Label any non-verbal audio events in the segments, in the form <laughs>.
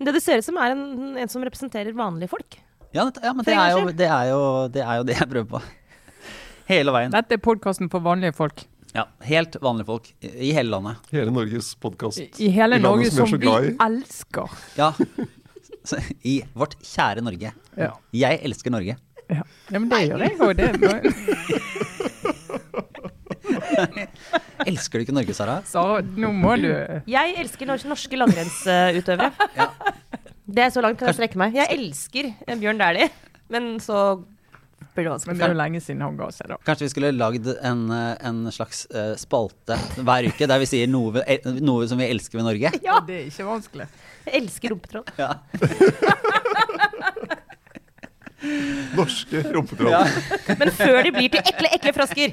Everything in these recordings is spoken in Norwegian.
Det det ser ut som, er en, en som representerer vanlige folk. Ja, det, ja men det er, jo, det, er jo, det er jo det jeg prøver på. Hele veien. Dette er podkasten for vanlige folk. Ja, Helt vanlige folk i, hele landet. Hele Norges podkast. I, I hele I Norge som vi som vi elsker. Ja. I vårt kjære Norge. Ja. Jeg elsker Norge. Ja, ja men det gjør jeg òg. <laughs> <laughs> Elsker du ikke Norge, Sara? Så, nå må du Jeg elsker norske langrennsutøvere. Det er så langt kan jeg strekke meg. Jeg elsker eh, Bjørn Dæhlie, men så blir det Men det er jo lenge siden han ga seg, da. Kanskje vi skulle lagd en, eh, en slags eh, spalte hver uke der vi sier noe, noe som vi elsker ved Norge? Ja, Det er ikke vanskelig. jeg elsker rumpetroll. Ja. <laughs> <laughs> Norske rumpetroll. Ja. Men før de blir til ekle, ekle frosker.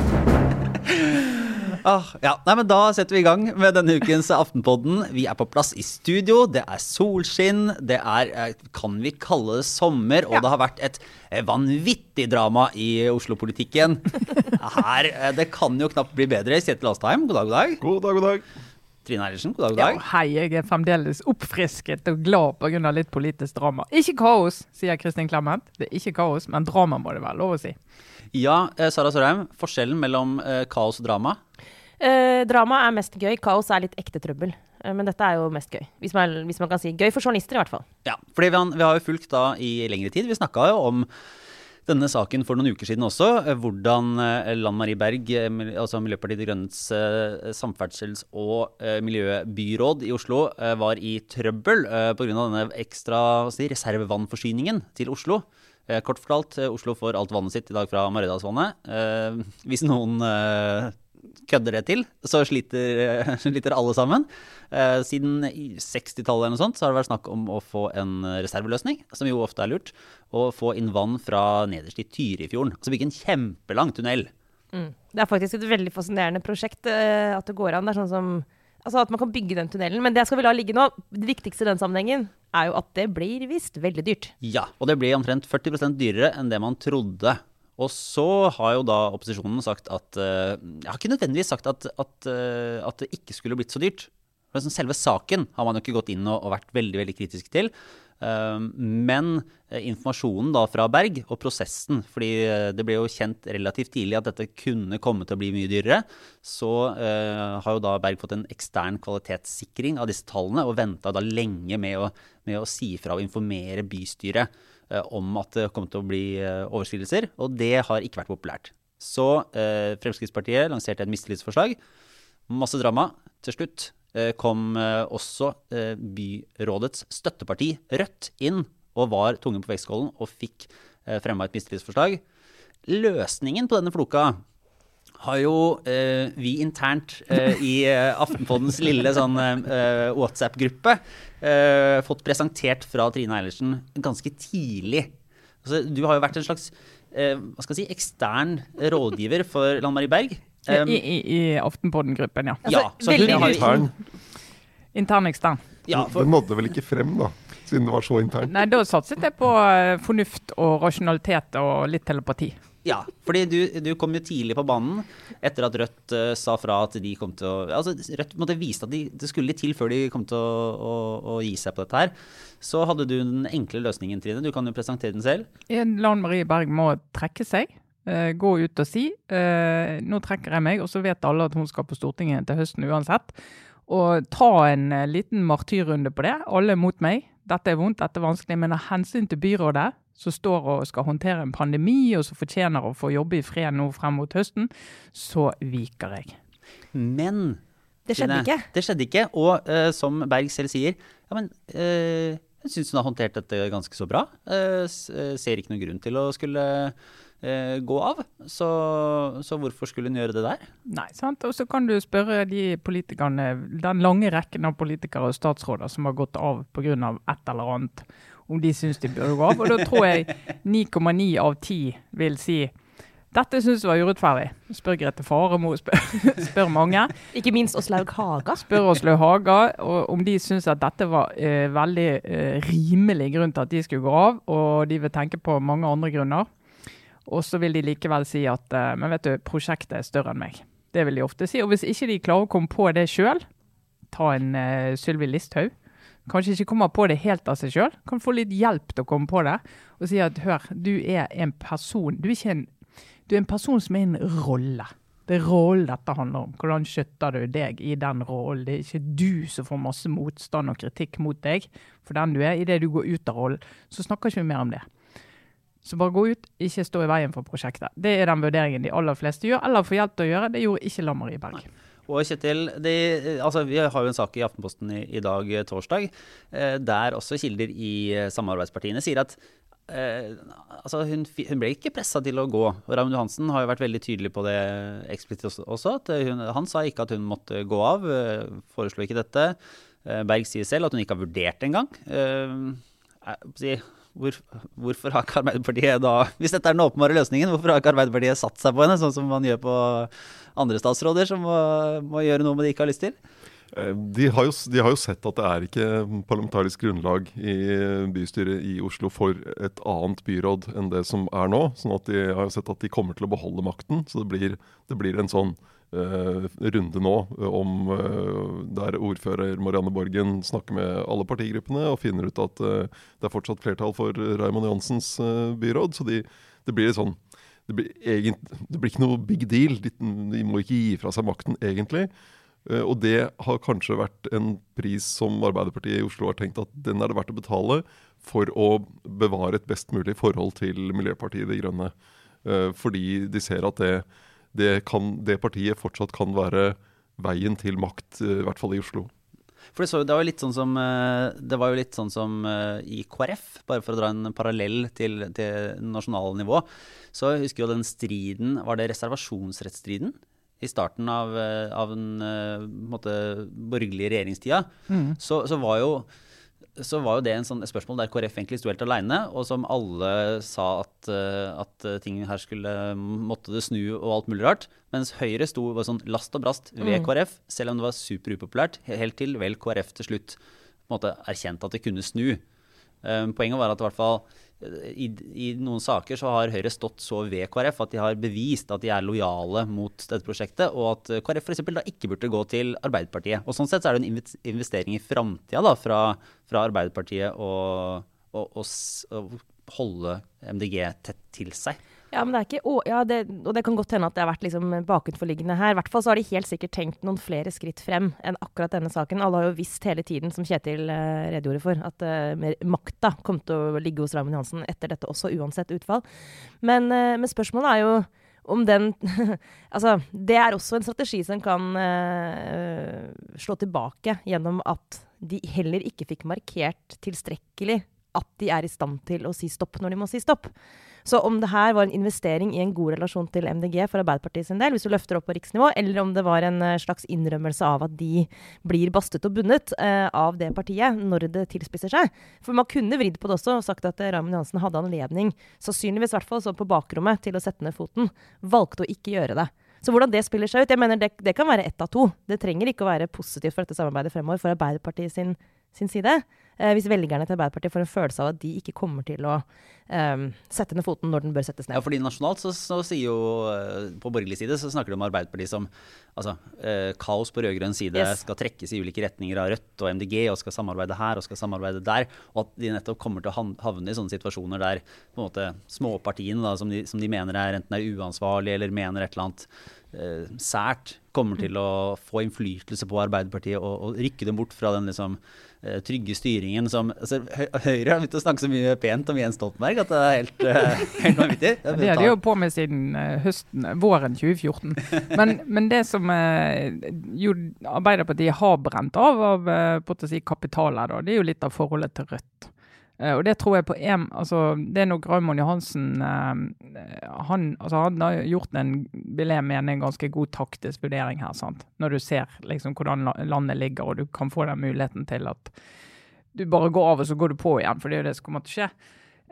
<laughs> Ah, ja. Nei, men Da setter vi i gang med denne ukens Aftenpodden. Vi er på plass i studio. Det er solskinn. Det er, eh, kan vi kalle det sommer? Og det har vært et eh, vanvittig drama i Oslo-politikken. Her, eh, Det kan jo knapt bli bedre. Kjetil Astheim, god dag, god dag. God dag, god dag. Trine Eilertsen, god dag, god Ja, dag. hei, jeg er fremdeles oppfrisket og glad pga. litt politisk drama. Ikke kaos, sier Kristin Clemet. Det er ikke kaos, men drama må det være lov å si. Ja, Sara Sørheim. Forskjellen mellom kaos og drama? Eh, drama er mest gøy, kaos er litt ekte trøbbel. Eh, men dette er jo mest gøy. Hvis man, hvis man kan si gøy for journalister, i hvert fall. Ja, fordi vi, vi har jo fulgt da i lengre tid. Vi snakka jo om denne saken for noen uker siden også. eh, Hvordan Lan Marie Berg, altså Miljøpartiet De Grønnes samferdsels- og miljøbyråd i Oslo, var i trøbbel pga. denne ekstra si, reservevannforsyningen til Oslo. Kort fortalt, Oslo får alt vannet sitt i dag fra Maridalsvannet. Hvis noen kødder det til, så sliter, <laughs> sliter alle sammen. Eh, siden 60-tallet eller noe sånt, så har det vært snakk om å få en reserveløsning, som jo ofte er lurt. Og få inn vann fra nederst i Tyrifjorden. Så bygge en kjempelang tunnel. Det er faktisk et veldig fascinerende prosjekt eh, at det går an. Det er sånn som Altså at man kan bygge den tunnelen. Men det skal vi la ligge nå. Det viktigste i den sammenhengen er jo at det blir visst veldig dyrt. Ja, og det blir omtrent 40% dyrere enn det man trodde. Og så har jo da opposisjonen sagt at eh, Jeg har ikke nødvendigvis sagt at, at, eh, at det ikke skulle blitt så dyrt. For liksom selve saken har man jo ikke gått inn og, vært veldig veldig kritisk til. Eh, men eh, informasjonen da fra Berg og prosessen, fordi det ble jo kjent relativt tidlig at dette kunne komme til å bli mye dyrere, så har jo da Berg fått en ekstern kvalitetssikring av disse tallene og venta da lenge med å, med å si fra og informere bystyret om at det kom til å bli eh, overskridelser, og det har ikke vært populært. Så eh, Fremskrittspartiet lanserte et mistillitsforslag. Masse drama. Til slutt eh, kom eh, også eh, byrådets støtteparti, Rødt, inn og var tungen på vektskålen og fikk eh, fremma et mistillitsforslag. Løsningen på denne floka har jo eh, vi internt eh, i eh, Aftenpoddens lille sånn eh, WhatsApp-gruppe eh, fått presentert fra Trine Eilertsen ganske tidlig. Altså, du har jo vært en slags eh, hva skal jeg si, ekstern rådgiver for Lan Marie Berg. Um, I, i, i Aftenpodden-gruppen, ja. ja, så hun veldig har, Intern. Intern ekstern. ja, for, Det nådde vel ikke frem, da, siden det var så internt. Nei, da satset jeg på fornuft og rasjonalitet og litt telepati. Ja, fordi du, du kom jo tidlig på banen etter at Rødt uh, sa fra at de kom til å Altså, Rødt måtte vise at de, det skulle litt til før de kom til å, å, å gi seg på dette her. Så hadde du den enkle løsningen, Trine. Du kan jo presentere den selv. Lan Marie Berg må trekke seg. Uh, gå ut og si uh, nå trekker jeg meg, og så vet alle at hun skal på Stortinget til høsten uansett. Og ta en liten martyrrunde på det. Alle mot meg. Dette er vondt, dette er vanskelig. Men av hensyn til byrådet, som står og skal håndtere en pandemi, og som fortjener å få jobbe i fred nå frem mot høsten, så viker jeg. Men Det skjedde ikke. Det skjedde ikke. Og uh, som Berg selv sier, ja, men uh, jeg syns hun har håndtert dette ganske så bra. Uh, eh, ser ikke noen grunn til å skulle eh, gå av. Så, så hvorfor skulle hun gjøre det der? Nei, sant? Og så kan du spørre de politikerne, den lange rekken av politikere og statsråder som har gått av pga. et eller annet, om de syns de burde gå av. Og da tror jeg 9,9 av 10 vil si dette syns jeg var urettferdig. Spør Grete Faremo, <laughs> spør, spør mange. Ikke minst Åslaug Haga. Spør Åslaug Haga og om de syns at dette var eh, veldig eh, rimelig grunn til at de skulle gå av, og de vil tenke på mange andre grunner. Og så vil de likevel si at eh, men vet du, prosjektet er større enn meg. Det vil de ofte si. Og hvis ikke de klarer å komme på det sjøl, ta en eh, Sylvi Listhaug. Kanskje ikke kommer på det helt av seg sjøl, kan få litt hjelp til å komme på det. Og si at hør, du er en person Du er, ikke en, du er en person som er en rolle. Det er rollen dette handler om. Hvordan skjøtter du deg i den rollen? Det er ikke du som får masse motstand og kritikk mot deg for den du er. Idet du går ut av rollen, så snakker ikke vi mer om det. Så bare gå ut, ikke stå i veien for prosjektet. Det er den vurderingen de aller fleste gjør, eller får hjelp til å gjøre. Det gjorde ikke Lan Marie Berg. Og Kjetil, de, altså vi har jo en sak i Aftenposten i, i dag, torsdag, eh, der også kilder i eh, samarbeidspartiene sier at eh, altså hun, hun ble ikke pressa til å gå. Raymond Johansen har jo vært veldig tydelig på det eksplisitt også. at hun, han sa ikke at hun måtte gå av, eh, foreslo ikke dette. Eh, Berg sier selv at hun ikke har vurdert det engang. Eh, hvor, hvorfor har ikke Arbeiderpartiet da Hvis dette er den åpenbare løsningen, hvorfor har ikke Arbeiderpartiet satt seg på henne, sånn som man gjør på andre statsråder som må, må gjøre noe med de ikke har lyst til? Eh, De har, jo, de har jo sett at det er ikke parlamentarisk grunnlag i bystyret i Oslo for et annet byråd enn det som er nå. sånn at de har sett at de kommer til å beholde makten. Så det blir, det blir en sånn uh, runde nå om uh, der ordfører Marianne Borgen snakker med alle partigruppene og finner ut at uh, det er fortsatt flertall for Raymond Johansens eh, byråd. Så de, det blir litt sånn det blir, egent, det blir ikke noe big deal. De, de må ikke gi fra seg makten, egentlig. Eh, Og det har kanskje vært en pris som Arbeiderpartiet i Oslo har tenkt at den er det verdt å betale for å bevare et best mulig forhold til Miljøpartiet De Grønne. Eh, Fordi de ser at det, det, kan, det partiet fortsatt kan være veien til makt, eh, i hvert fall i Oslo. For det, så, det var jo litt sånn som, eh, det var jo litt sånn som eh, i KrF, bare for å dra en parallell til, til nasjonale nivå. Så jeg husker jo den striden, var det reservasjonsrettsstriden? I starten av, eh, av den måte, borgerlige regjeringstida. Så, så var jo så var jo det en sånn, spørsmål der KrF egentlig sto helt alene, og som alle sa at, eh, at eh, ting her skulle måtte det snu og alt mulig rart. Mens Høyre sto var sånn last og brast ved KrF, selv om det var superupopulært, helt til vel KrF til slutt på en måte erkjente at det kunne snu. Um, Poenget var at i hvert fall i, i noen saker så har Høyre stått så ved KrF at de har bevist at de er lojale mot dette prosjektet, og at KrF f.eks. da ikke burde gå til Arbeiderpartiet. Og Sånn sett så er det en investering i framtida fra, fra Arbeiderpartiet å holde MDG tett til seg. Ja, men det er ikke, ja, det, og det kan godt hende at det har vært liksom bakenforliggende her. I hvert fall så har de helt sikkert tenkt noen flere skritt frem enn akkurat denne saken. Alle har jo visst hele tiden, som Kjetil uh, redegjorde for, at uh, makta kom til å ligge hos Raymond Johansen etter dette også, uansett utfall. Men, uh, men spørsmålet er jo om den <laughs> Altså, det er også en strategi som kan slå tilbake gjennom at de heller ikke fikk markert tilstrekkelig at de er i stand til å si stopp når de må si stopp. Så om det her var en investering i en god relasjon til MDG for Arbeiderpartiet sin del, hvis du løfter opp på riksnivå, eller om det var en eh, slags innrømmelse av at de blir bastet og bundet eh, av det partiet når det tilspisser seg. For man kunne vridd på det også og sagt at eh, Raymond Johansen hadde anledning, sannsynligvis i hvert fall så på bakrommet, til å sette ned foten. Valgte å ikke gjøre det. Så hvordan det spiller seg ut, jeg mener det, det kan være ett av to. Det trenger ikke å være positivt for dette samarbeidet fremover for Arbeiderpartiet sin, sin side. Eh, hvis velgerne til Arbeiderpartiet får en følelse av at de ikke kommer til å eh, sette ned foten når den bør settes ned. Ja, fordi Nasjonalt så, så sier jo eh, på borgerlig side så snakker de om Arbeiderpartiet som altså, eh, kaos på rød-grønn side. Yes. Skal trekkes i ulike retninger av Rødt og MDG og skal samarbeide her og skal samarbeide der. Og at de nettopp kommer til å havne i sånne situasjoner der på en måte småpartiene da, som, de, som de mener er enten er uansvarlige eller mener et eller annet sært, kommer til å få innflytelse på Arbeiderpartiet og, og rykke dem bort fra den liksom eh, trygge styringen som altså, Høyre har begynt å snakke så mye pent om Jens Stoltenberg at det er helt, eh, <laughs> helt vanvittig. Det har de jo på med siden eh, høsten, våren 2014. <laughs> Men, men det som eh, jo Arbeiderpartiet har brent av av eh, si kapitaler, da, det er jo litt av forholdet til Rødt. Eh, og det tror jeg på en, altså Det er nok Raymond Johansen eh, han, altså han har gjort en vil jeg mene, en ganske god taktisk vurdering her. sant? Når du ser liksom hvordan landet ligger, og du kan få den muligheten til at du bare går av og så går du på igjen, for det er jo det som kommer til å skje.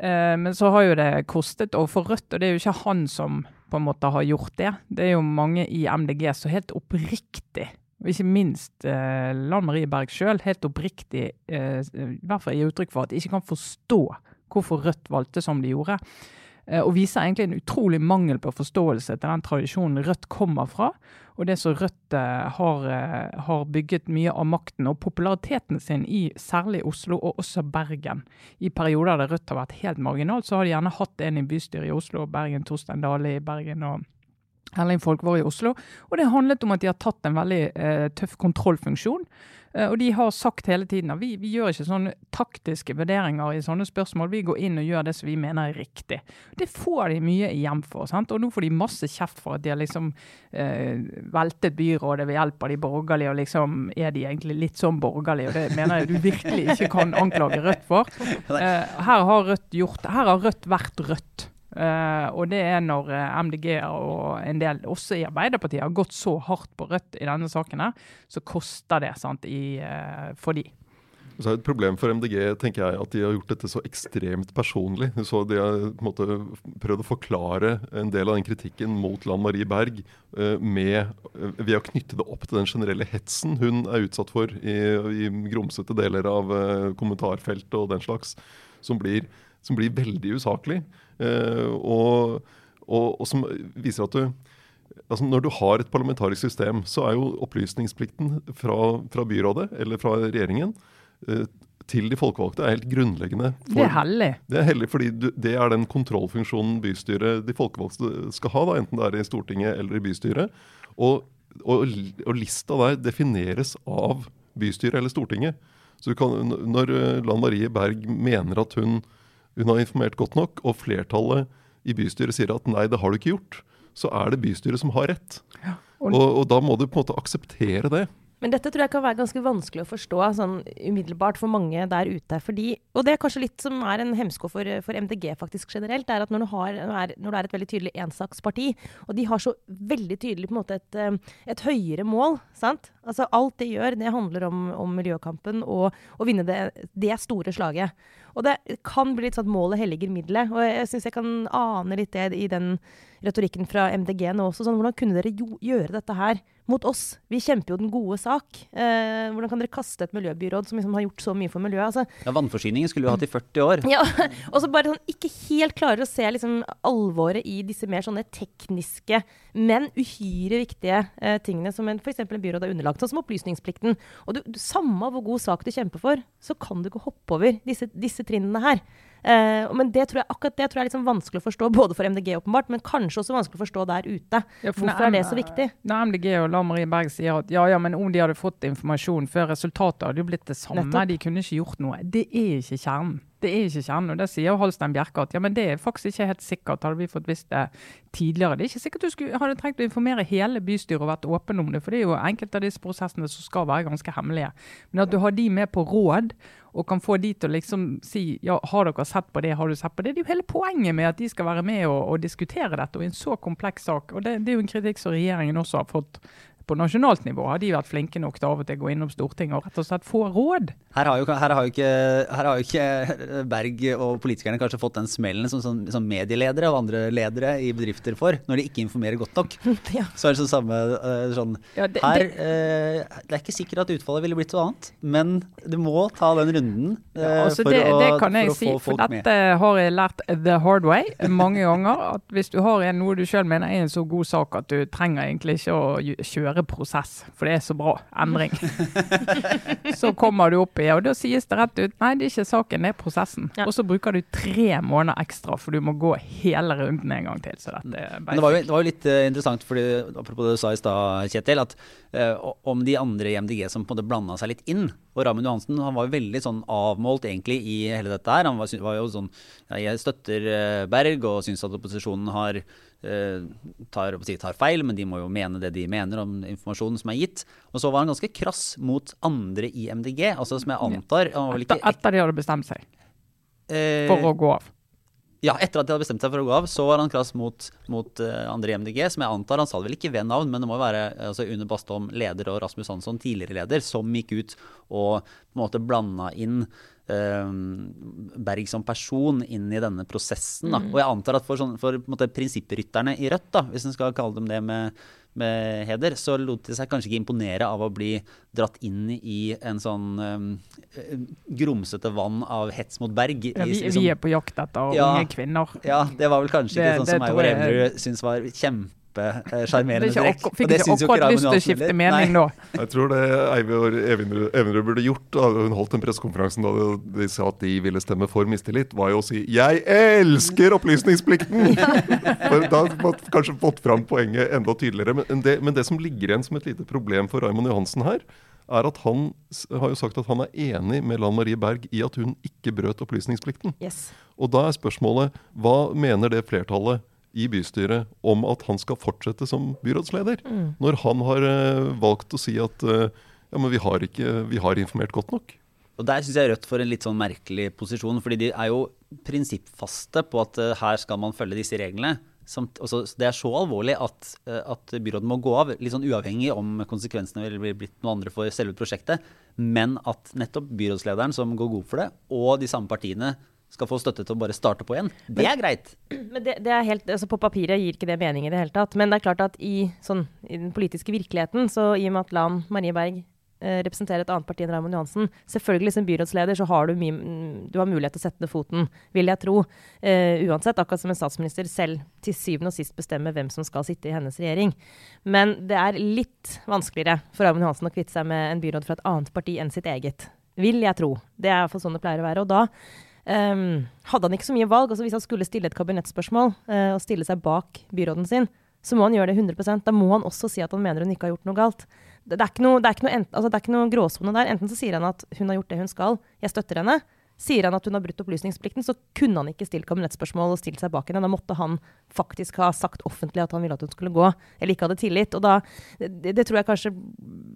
Eh, men så har jo det kostet overfor Rødt, og det er jo ikke han som på en måte har gjort det. Det er jo mange i MDG som helt oppriktig, og ikke minst eh, Lan Marie Berg sjøl, helt oppriktig eh, i hvert fall gir uttrykk for at de ikke kan forstå hvorfor Rødt valgte som de gjorde. Eh, og viser egentlig en utrolig mangel på forståelse til den tradisjonen Rødt kommer fra. Og det som Rødt eh, har, eh, har, bygget mye av makten og populariteten sin i særlig Oslo og også Bergen. I perioder der Rødt har vært helt marginalt, så har de gjerne hatt en i bystyret i Oslo og Bergen, Torstein Dale i Bergen og Erling Folkvår i Oslo. Og det handlet om at de har tatt en veldig eh, tøff kontrollfunksjon. Eh, og de har sagt hele tiden at vi, vi, gjør ikke sånne taktiske vurderinger i sånne spørsmål. Vi går inn og gjør det som vi mener er riktig. Det får de mye igjen for. Sant? Og nå får de masse kjeft for at de har liksom eh, veltet byrådet ved hjelp av de borgerlige, og liksom er de egentlig litt sånn borgerlige. Og det mener jeg du virkelig ikke kan anklage Rødt for. <laughs> Eh, her har Rødt gjort Her har Rødt vært Rødt. Uh, og det er når eh, MDG og en del, også i Arbeiderpartiet, har gått så hardt på Rødt i denne saken, her, så koster det sant, i, uh, for de. Så er Et problem for MDG tenker jeg, at de har gjort dette så ekstremt personlig. Så De har på en måte prøvd å forklare en del av den kritikken mot Lan Marie Berg med, ved å knytte det opp til den generelle hetsen hun er utsatt for i, i grumsete deler av kommentarfeltet og den slags, som blir, som blir veldig usaklig. Eh, og, og, og, som viser at du altså Når du har et parlamentarisk system, så er jo opplysningsplikten fra, fra byrådet eller fra regjeringen eh, til de folkevalgte er helt grunnleggende. For, det er hellig. Det er hellig fordi du, det er den kontrollfunksjonen bystyret, de folkevalgte skal ha, da, enten det er i Stortinget eller i bystyret. Og, og, og lista der defineres av bystyret eller Stortinget. Så kan, Når eh, Lan Marie Berg mener at hun hun har informert godt nok, og flertallet i bystyret sier at nei, det har du ikke gjort, så er det bystyret som har rett. Ja, og, og, og, da må du på en måte akseptere det. Men dette tror jeg kan være ganske vanskelig å forstå sånn umiddelbart for mange der ute. Fordi, og det er kanskje litt som er en hemsko for, for MDG faktisk generelt, er at når du, har, når du er et veldig tydelig ensaksparti, og de har så veldig tydelig på en måte et, eh, et høyere mål sant? Altså Alt de gjør, det handler om, om miljøkampen og å vinne det, det store slaget. Og det kan bli litt sånn at målet helliger middelet. Og jeg syns jeg kan ane litt det i den retorikken fra MDG nå også. Sånn, hvordan kunne dere jo, gjøre dette her mot oss? Vi kjemper jo den gode sak. Eh, hvordan kan dere kaste et miljøbyråd som liksom har gjort så mye for miljøet? Altså, ja, Vannforsyningen skulle vi hatt i 40 år. Ja, <laughs> Og så bare sånn ikke helt klarer å se liksom alvoret i disse mer sånne tekniske, men uhyre viktige eh, tingene som f.eks. en byråd er underlagt, sånn som opplysningsplikten. Og du, samme hvor god sak du kjemper for, så kan du ikke hoppe over disse, disse trinnene her. Uh, men det tror jeg, akkurat det tror jeg er liksom vanskelig å forstå, <laughs> både for MDG åpenbart, men kanskje også vanskelig å forstå der ute. Ja, Hvorfor er det så viktig? Når MDG og La Marie Berg sier at ja, ja, men om de hadde fått informasjon før resultatet hadde jo blitt det samme, Nettopp. de kunne ikke gjort noe. Det er ikke kjernen. Det er ikke kjernen. Og det sier Halstein Bjerke at ja, men det er faktisk ikke helt sikkert. Hadde vi fått visst det tidligere. Det er ikke sikkert du skulle, hadde trengt å informere hele bystyret og vært åpen om det. For det er jo enkelte av disse prosessene som skal være ganske hemmelige. Men at du har de med på råd, og kan få de til å liksom si ja, har dere sett på det, har du sett på det. Det er jo hele poenget med at de skal være med og, og diskutere dette, og en så kompleks sak. Og det, det er jo en kritikk som regjeringen også har fått på nasjonalt nivå har de vært flinke nok til av og til å gå innom Stortinget og rett og slett få råd. Her har jo, her har jo, ikke, her har jo ikke, Berg og politikerne kanskje fått den smellen som, som, som, medieledere og andre ledere i bedrifter får, når de ikke informerer godt nok. <laughs> ja. Så er det sånn samme uh, sånn ja, det, Her uh, Det er ikke sikkert at utfallet ville blitt noe annet, men du må ta den runden ja, altså for, det, å, det kan jeg for å si, få folk med. Dette har jeg lært the hard way mange ganger. At hvis du har en, noe du sjøl mener er en så god sak at du trenger egentlig ikke å kjøre prosess, for det er så bra endring. <laughs> så kommer du opp i, og da sies det rett ut nei, det er ikke saken, det er prosessen. Ja. Og så bruker du tre måneder ekstra, for du må gå hele runden en gang til. Så dette er Men det var, jo, det var jo litt uh, interessant, fordi, apropos det du sa i stad, Kjetil, at uh, om de andre i MDG som på en måte blanda seg litt inn. Og Ramin Johansen han var jo veldig sånn avmålt egentlig i hele dette her. Han var, var jo sånn ja, Jeg støtter uh, Berg og syns at opposisjonen har Eh, tar, tar, feil, men de må jo mene det de mener om informasjonen som er gitt. Og så var han ganske krass mot andre i MDG, altså som jeg antar Etter, etter de hadde bestemt seg eh, for å gå av? Ja, etter at de hadde bestemt seg for å gå av, så var han krass mot, mot uh, andre i MDG, som jeg antar Han sa det vel ikke ved navn, men det må være altså, Une Bastholm, leder, og Rasmus Hansson, tidligere leder, som gikk ut og på en måte blanda inn Berg som person inn i denne prosessen. Da. Mm. Og jeg antar at for, sånn, for måte, prinsipprytterne i Rødt, da, hvis en skal kalle dem det med, med heder, så lot de seg kanskje ikke imponere av å bli dratt inn i en sånn um, grumsete vann av hets mot berg. Ja, vi, liksom, vi, er på jakt etter ja, unge kvinner. Ja, det var vel kanskje det, ikke sånn som jeg og Evenrud syns var kjempe kjempesjarmerende trekk. Fikk ikke akkurat lyst til å skifte mening nå. Jeg tror det Evenrud burde gjort da hun holdt den pressekonferansen da de sa at de ville stemme for mistillit, var jo å si 'Jeg elsker opplysningsplikten'! <laughs> for da hadde man kanskje fått fram poenget enda tydeligere. Men det, men det som ligger igjen som et lite problem for Raymond Johansen her, er at han har jo sagt at han er enig med Lan Marie Berg i at hun ikke brøt opplysningsplikten. Yes. Og da er spørsmålet hva mener det flertallet i bystyret om at han skal fortsette som byrådsleder. Mm. Når han har uh, valgt å si at uh, ja, men vi har, ikke, vi har informert godt nok. Og Der syns jeg Rødt får en litt sånn merkelig posisjon. fordi de er jo prinsippfaste på at uh, her skal man følge disse reglene. Samt, også, det er så alvorlig at, at byrådet må gå av, litt sånn uavhengig om konsekvensene vil bli blitt noe andre for selve prosjektet. Men at nettopp byrådslederen, som går god for det, og de samme partiene skal få støtte til å bare starte på igjen. Det er greit. <clears throat> Men det, det er helt, altså På papiret gir ikke det mening i det hele tatt. Men det er klart at i, sånn, i den politiske virkeligheten, så i og med at Lan Marie Berg eh, representerer et annet parti enn Raymond Johansen, selvfølgelig som byrådsleder så har du, du har mulighet til å sette ned foten, vil jeg tro. Eh, uansett, akkurat som en statsminister selv til syvende og sist bestemmer hvem som skal sitte i hennes regjering. Men det er litt vanskeligere for Raymond Johansen å kvitte seg med en byråd fra et annet parti enn sitt eget. Vil jeg tro. Det er iallfall sånn det pleier å være. Og da Um, hadde han ikke så mye valg. altså Hvis han skulle stille et kabinettspørsmål uh, og stille seg bak byråden sin, så må han gjøre det 100% Da må han også si at han mener hun ikke har gjort noe galt. Det, det er ikke noe, noe, altså, noe gråsone der. Enten så sier han at hun har gjort det hun skal, jeg støtter henne. Sier han at hun har brutt opplysningsplikten, så kunne han ikke stilt kabinettspørsmål og stilt seg bak henne. Da måtte han faktisk ha sagt offentlig at han ville at hun skulle gå, eller ikke hadde tillit. Og da, det, det tror jeg kanskje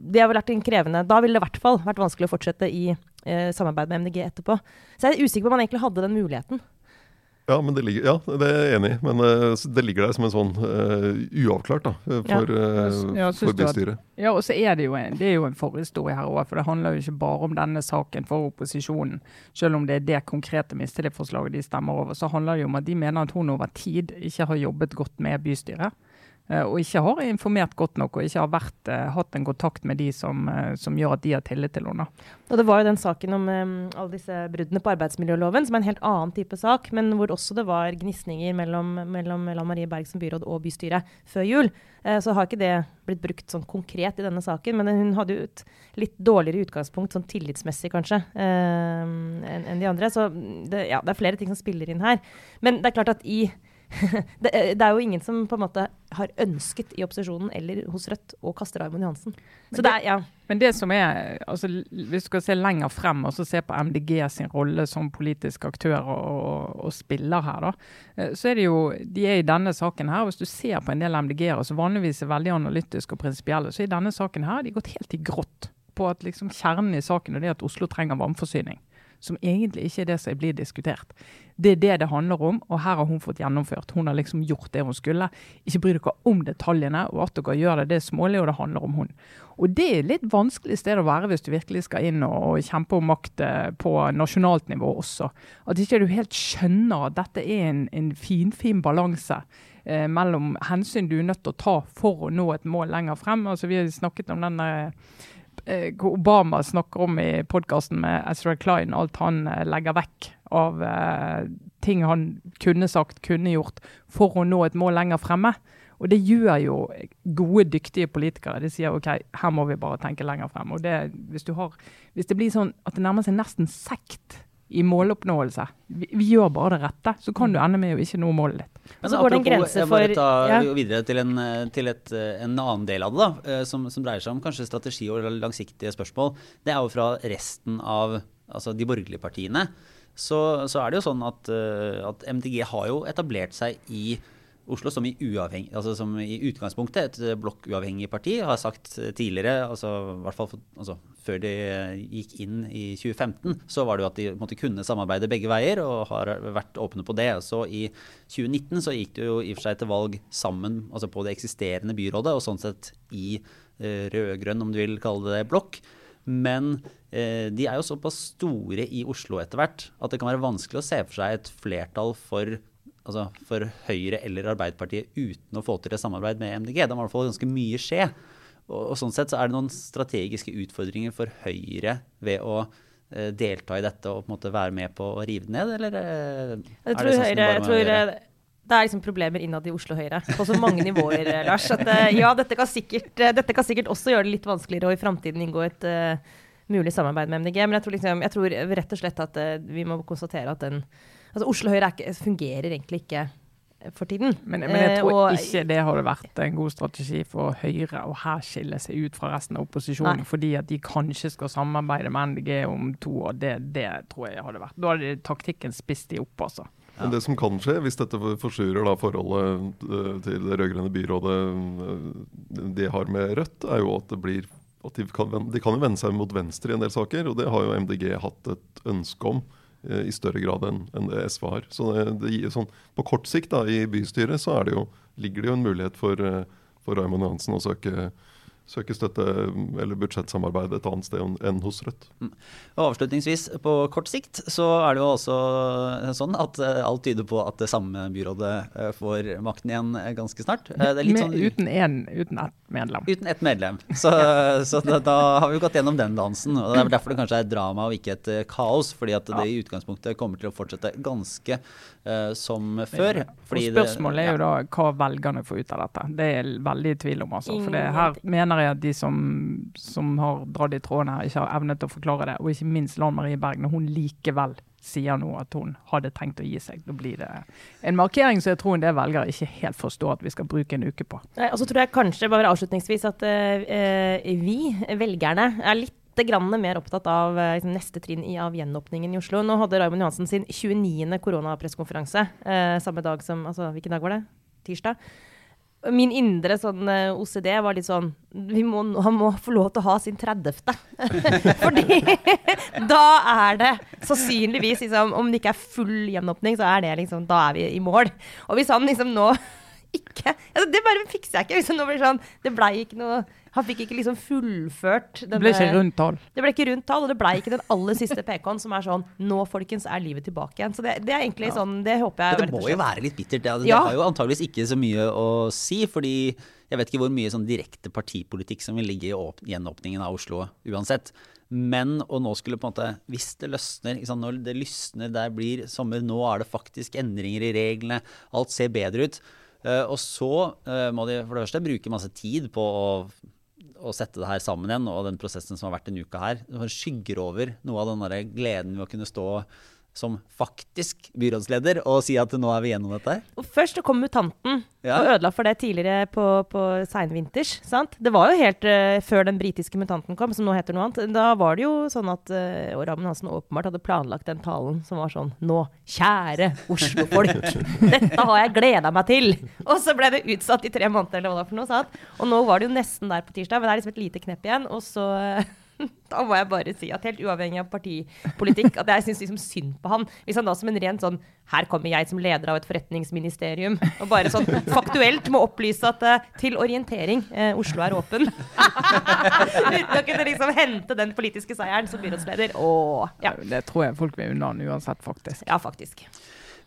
Det har vært en krevende Da ville det i hvert fall vært vanskelig å fortsette i eh, samarbeid med MDG etterpå. Så jeg er usikker på om han egentlig hadde den muligheten. Ja, men det, ligger, ja, det er jeg enig i. Men uh, det ligger der som en sånn uh, uavklart da, for, uh, ja, for bystyret. Ja, og så er det jo en, det er jo en forhistorie her òg. For det handler jo ikke bare om denne saken for opposisjonen. Selv om det er det konkrete mistillitsforslaget de stemmer over, så handler det jo om at de mener at hun over tid ikke har jobbet godt med bystyret. Eh, og ikke har informert godt nok og ikke har vært, uh, hatt en kontakt med de som, uh, som, gjør at de har tillit til henne. Og Det var jo den saken om um, alle disse bruddene på arbeidsmiljøloven, som er en helt annen type sak, men hvor også det var gnisninger mellom, mellom Lan Marie Berg som byråd og bystyret før jul. Så har ikke det blitt brukt sånn konkret i denne saken, men hun hadde jo et litt dårligere utgangspunkt, sånn tillitsmessig kanskje, enn en de andre. Så det, ja, det er flere ting som spiller inn her. Men det er klart at i <laughs> det, eh, det, er jo ingen som på en måte har ønsket i opposisjonen eller hos Rødt å kaste Raymond Johansen. Så det, ja. Men det som er, altså, hvis du skal se lenger frem og se på MDG sin rolle som politisk aktør og, og, og, spiller her, da, eh, så er det jo De er i denne saken her. Hvis du ser på en del MDG-ere som vanligvis er veldig analytiske og prinsipielle, så i denne saken her de gått helt i grått på at liksom kjernen i saken er det at Oslo trenger vannforsyning som egentlig ikke er det som blir diskutert. Det er det det handler om, og her har hun fått gjennomført. Hun har liksom gjort det hun skulle. Ikke bry dere om detaljene, og at dere gjør det, det er smålig, og det handler om hun. Og det er litt vanskelig sted å være hvis du virkelig skal inn og, kjempe om makt eh, på nasjonalt nivå også. At ikke du helt skjønner at dette er en, en finfin fin balanse. Eh, mellom hensyn du er nødt til å ta for å nå et mål lenger frem. Altså, vi har snakket om denne Eh, Obama snakker om i podkasten med Ezra Klein, alt han eh, legger vekk av uh, ting han kunne sagt, kunne gjort, for å nå et mål lenger fremme. Og det gjør jo gode, dyktige politikere. De sier OK, her må vi bare tenke lenger frem. Og det, hvis, har, hvis det blir sånn at det nærmer seg nesten sekt i måloppnåelse. Vi, vi, gjør bare det rette, så kan du ende med å ikke nå målet ditt. Men så går det en grense for Jeg må ta ja. videre til, en, til et, en, annen del av det, da, eh, som, som, dreier seg om kanskje strategi og langsiktige spørsmål. Det er jo fra resten av altså de borgerlige partiene. Så, så er det jo sånn at, eh, at MDG har jo etablert seg i Oslo som i, altså som i utgangspunktet et blokkuavhengig parti har sagt tidligere, altså, i hvert fall for, altså, før de gikk inn i 2015, så var det jo at de måtte kunne samarbeide begge veier, og har vært åpne på det. Så i 2019 så gikk det jo i og for seg til valg sammen altså på det eksisterende byrådet, og sånn sett i eh, rød-grønn, om du vil kalle det blokk. Men eh, de er jo såpass store i Oslo etter hvert at det kan være vanskelig å se for seg et flertall for altså, for Høyre eller Arbeiderpartiet uten å få til et samarbeid med MDG. Da må i hvert fall ganske mye skje. Og, og, sånn sett så er det noen strategiske utfordringer for Høyre ved å eh, delta i dette og på en måte være med på å rive det ned, eller eh, jeg tror, sånn Høyre, jeg tror gjøre det er liksom problemer innad i Oslo Høyre på så mange nivåer, eh, Lars. At eh, ja, dette kan, sikkert, dette kan, sikkert, også gjøre det litt vanskeligere å i framtiden inngå et uh, mulig samarbeid med MDG. Men jeg tror, liksom, jeg tror rett og slett at uh, vi må konstatere at den Altså Oslo Høyre ikke, fungerer egentlig ikke for tiden. Men, men jeg tror og, ikke det hadde vært en god strategi for Høyre å her skille seg ut fra resten av opposisjonen, nei. fordi at de kanskje skal samarbeide med NDG om to år. Det, det tror jeg hadde vært. Da hadde taktikken spist de opp, altså. Ja. Men det som kan skje, hvis dette forsurer da forholdet eh, til det rød-grønne byrådet eh, de har med Rødt, er jo at det blir at de kan, de kan jo vende seg mot venstre i en del saker, og det har jo MDG hatt et ønske om Eh, i større grad enn en det SV har. Så det, sånn, På kort sikt da, i bystyret så det jo, ligger det jo en mulighet for, eh, for Raymond Johansen å søke søke støtte eller budsjettsamarbeid et annet sted enn hos Rødt. Mm. Og Avslutningsvis, på kort sikt så er det jo også sånn at eh, alt tyder på at det samme byrådet eh, får makten igjen eh, ganske snart. Sånn, uten, en, uten ett medlem. Uten ett medlem. Så, <laughs> <laughs> så da, da, har vi jo gått gjennom den dansen. og Det er derfor det kanskje er drama og ikke et kaos. fordi at det i utgangspunktet kommer til å fortsette ganske uh, som før. og Spørsmålet er jo da hva velgerne får ut av dette. Det er jeg veldig i tvil om. altså. For det her mener jeg at de som, som har dratt i trådene her, ikke har evnet å forklare det. Og ikke minst Lan Marie Berg, når hun likevel sier nå at hun hadde tenkt å gi seg. Da blir det en markering som jeg tror en del velgere ikke helt forstår at vi skal bruke en uke på. Nei, og så tror jeg kanskje, bare avslutningsvis, at uh, vi, velgerne, er litt grann mer opptatt av liksom, neste trinn i, av gjenåpningen i Oslo. Nå hadde Raymond Johansen sin 29. koronapressekonferanse eh, samme dag som altså, Hvilken dag var det? Tirsdag min indre sånn eh, OCD var litt sånn må, Han må få lov til å ha sin 30. <laughs> Fordi <laughs> da er det sannsynligvis liksom, Om det ikke er full gjenåpning, så er det liksom Da er vi i mål. Og hvis han liksom nå <laughs> ikke altså, Det bare fikser jeg ikke. Liksom, nå blir det sånn Det blei ikke noe han fikk ikke liksom fullført denne, Det ble ikke rundt tall. Det ble ikke rundt tall, og det ble ikke den aller siste PK-en som er sånn Nå, folkens, er livet tilbake igjen. Så det, det er egentlig ja. sånn Det håper jeg Det må jo være litt bittert. Det, det ja. har jo antageligvis ikke så mye å si, fordi jeg vet ikke hvor mye sånn direkte partipolitikk som vil ligge i gjenåpningen av Oslo uansett. Men og nå skulle på en måte Hvis det løsner, når det lysner, der blir sommer, nå er det faktisk endringer i reglene, alt ser bedre ut. Uh, og så uh, må de for det første bruke masse tid på å å sette det her sammen igjen, og den prosessen som har vært en uke her, skygger over noe av den gleden ved å kunne stå som faktisk byrådsleder og si at nå er vi gjennom dette? Og Først kom mutanten ja. og ødela for det tidligere på, på seinvinters. Det var jo helt uh, før den britiske mutanten kom, som nå heter noe annet. Da var det jo sånn at uh, Ramen Hansen åpenbart hadde planlagt den talen som var sånn Nå, kjære Oslo-folk, <laughs> dette har jeg gleda meg til! Og så ble det utsatt i tre måneder, eller hva det var for noe. Sant? Og nå var det jo nesten der på tirsdag, men det er liksom et lite knepp igjen. Og så uh, <laughs> da må jeg bare si at helt uavhengig av partipolitikk, at jeg syns liksom synd på han. Hvis han da som en ren sånn Her kommer jeg som leder av et forretningsministerium og bare sånn faktuelt må opplyse at uh, til orientering, uh, Oslo er åpen. <laughs> Uten å kunne liksom hente den politiske seieren som byrådsleder. Åh, ja. Det tror jeg folk vil unna uansett, faktisk. Ja, faktisk.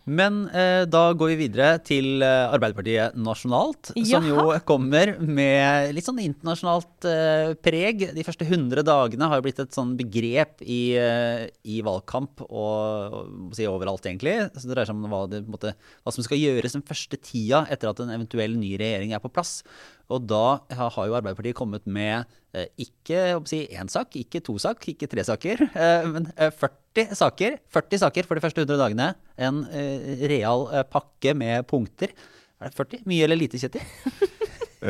Men eh, da går vi videre til eh, Arbeiderpartiet nasjonalt, Jaha. som jo kommer med litt sånn internasjonalt eh, preg. De første 100 dagene har jo blitt et sånn begrep i, eh, i valgkamp og, og si overalt, egentlig. Så det dreier seg om hva, det, måte, hva som skal gjøres den første tida etter at en eventuell ny regjering er på plass. Og da har jo Arbeiderpartiet kommet med ikke si, sak, ikke to sak, ikke tre saker, eh, men 40 eh, saker. 40 saker for de første 100 dagene. En real pakke med punkter. Er det 40? Mye eller lite, Kjetil? <laughs>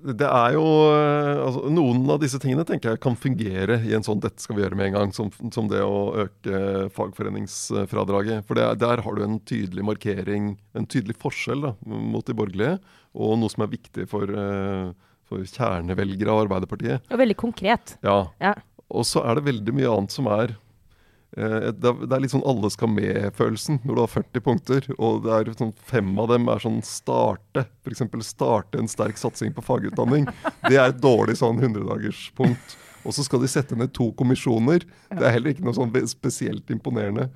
det er jo altså, Noen av disse tingene tenker jeg kan fungere i en sånn 'dette skal vi gjøre med en gang', som, som det å øke fagforeningsfradraget. For det, der har du en tydelig markering, en tydelig forskjell da, mot de borgerlige og noe som er viktig for, uh, for kjernevelgere av Arbeiderpartiet. Og veldig konkret. Ja. ja. Og så er det veldig mye annet som er uh, det, er litt sånn alle skal med-følelsen når du har 40 punkter. Og det er sånn, fem av dem er sånn starte. F.eks. starte en sterk satsing på fagutdanning. <laughs> Det er et dårlig sånn 100-dagerspunkt. Og så skal de sette ned to kommisjoner. Det er heller ikke noe sånn spesielt imponerende.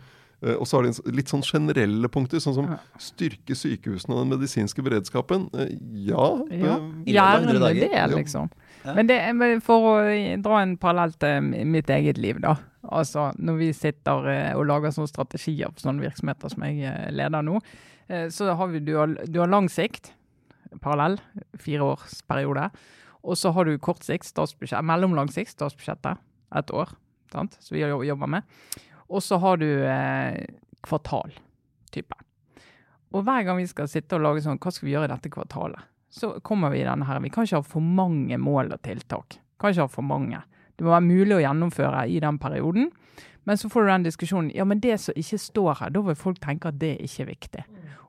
Eh, og så har de litt sånn generelle punkter, sånn som styrke sykehusene og den medisinske beredskapen. Eh, ja. Ja. eh, 100 Gjerne med det, liksom. Men det, for å dra en parallell til mitt eget liv, da. Altså, når vi sitter og lager sånne strategier for sånne virksomheter som jeg leder nå, så har vi, du har, du har lang sikt, parallell, fireårsperiode. Og så har du kort sikt, mellomlang sikt, statsbudsjettet, et år, sant? som vi jobber med. Og så har du eh, kvartal-type. Og hver gang vi skal sitte og lage sånn, hva skal vi gjøre i dette kvartalet? Så kommer vi i denne her, vi kan ikke ha for mange mål og tiltak. Kan ikke ha for mange. Det må være mulig å gjennomføre i den perioden. Men så får du den diskusjonen, ja, men det som ikke står her, da vil folk tenke at det ikke er viktig.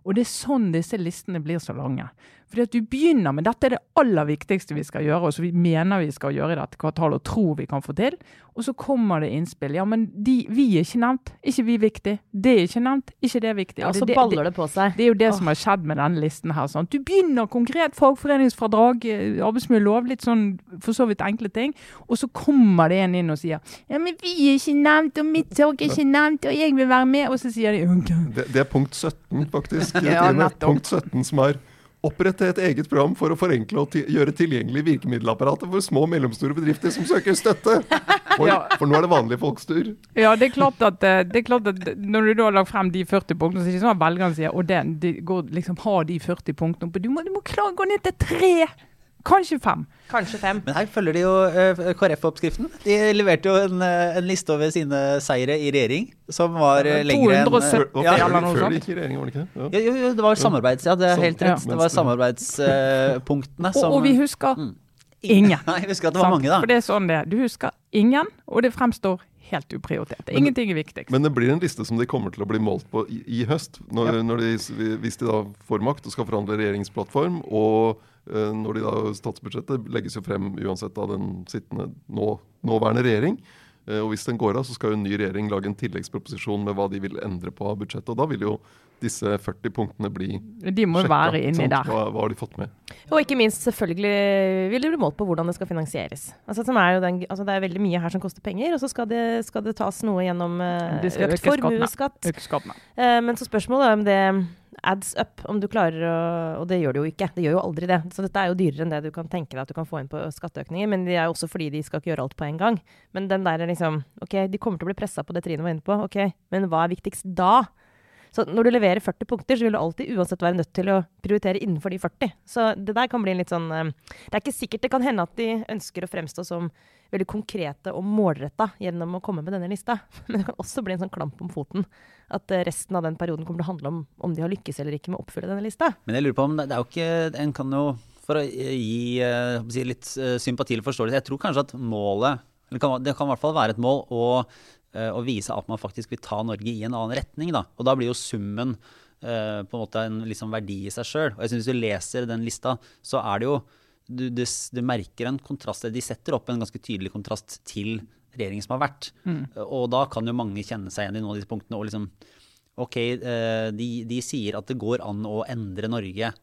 Og det er sånn disse listene blir så lange. Fordi at du begynner med dette er det aller viktigste vi skal gjøre, og som vi mener vi skal gjøre i dette kvartalet og tror vi kan få til. Og så kommer det innspill. Ja, men de, vi er ikke nevnt. Ikke vi er viktig. Det er ikke nevnt. Ikke det er viktig. Og det- så det- baller det på seg. det er jo det som har skjedd med denne listen her. Sånn. Du begynner konkret fagforeningsfradrag, eh, arbeidsmiljølov, litt sånn for så vidt enkle ting. Og så kommer det en inn og sier ja, men vi er ikke nevnt, og mitt sak er ikke nevnt, og jeg vil være med. Og så sier de okay. Det, det er punkt 17, faktisk. <laughs> Ja, punkt 17 som er Opprette et eget program for å forenkle og gjøre tilgjengelig virkemiddelapparatet for små og mellomstore bedrifter som søker støtte. For, Ja. for nå er det vanlige folks tur. Ja, det er klart at, eh, det er klart at når du da har lagt frem de 40 punktene, så er det ikke sånn at velgerne sier og den, de går liksom har de 40 punktene. Du må, du må klare å gå ned til tre, kanskje fem. Kanskje fem. Men her følger de jo eh, KrF-oppskriften. De leverte jo en, eh, en liste over sine seire i regjering som var lenger lengre enn 270 eh, ja, eller noe før sånt. de gikk i regjering, var det ikke? Ja. jo, jo, det var samarbeids... Ja, det er Sånn, helt rett. Det var samarbeidspunktene <laughs> som og vi husker ingen. <laughs> Nei, jeg husker at det var Sant? mange, da. For det er sånn det er. Du husker ingen, og det fremstår helt uprioritert. Ingenting er viktigst. Men det blir en liste som de kommer til å bli målt på i, i høst. Når, Ja. når de, hvis de da får makt og skal forhandle regjeringsplattform, og eh, når de da statsbudsjettet legges jo frem uansett av den sittende nå, nåværende regjering. Eh, og hvis den går av, så skal jo en ny regjering lage en tilleggsproposisjon med hva de vil endre på av budsjettet. Og da vil jo disse 40 punktene bli De må sjekka, være inni sant? der. Hva, hva har de fått med? Og ikke minst, selvfølgelig vil det bli målt på hvordan det skal finansieres. Altså, som er jo den, altså, det er veldig mye her som koster penger, og så skal det, skal det tas noe gjennom eh, økt formuesskatt. Eh, men så spørsmålet er om det adds up, om du klarer å Og det gjør det jo ikke. Det gjør jo aldri det. Så dette er jo dyrere enn det du kan tenke deg at du kan få inn på skatteøkninger. Men det er jo også fordi de skal ikke gjøre alt på en gang. Men den der er liksom OK, de kommer til å bli pressa på det Trine var inne på. OK, men hva er viktigst da? Så når du leverer 40 punkter, så vil du alltid uansett være nødt til å prioritere innenfor de 40. Så det der kan bli en litt sånn eh, Det er ikke sikkert det kan hende at de ønsker å fremstå som veldig konkrete og målretta gjennom å komme med denne lista. <laughs> Men det kan også bli en sånn klamp om foten. At eh, resten av den perioden kommer til å handle om om de har lykkes eller ikke med å oppfylle denne lista. Men jeg lurer på om det, er jo ikke En kan jo, for å gi eh, si, litt sympati eller forståelse Jeg tror kanskje at målet eller kan, Det kan i hvert fall være et mål å, eh, å vise at man faktisk vil ta Norge i en annen retning. Da. Og da blir jo summen eh, på en måte en liksom verdi i seg sjøl. Og jeg synes hvis du leser den lista, så er det jo du, du, du merker en kontrast. De setter opp en ganske tydelig kontrast til regjeringen som har vært. Og da kan jo mange kjenne seg igjen i noen av disse punktene. og liksom Ok, eh, de, de sier at det går an å endre Norge eh,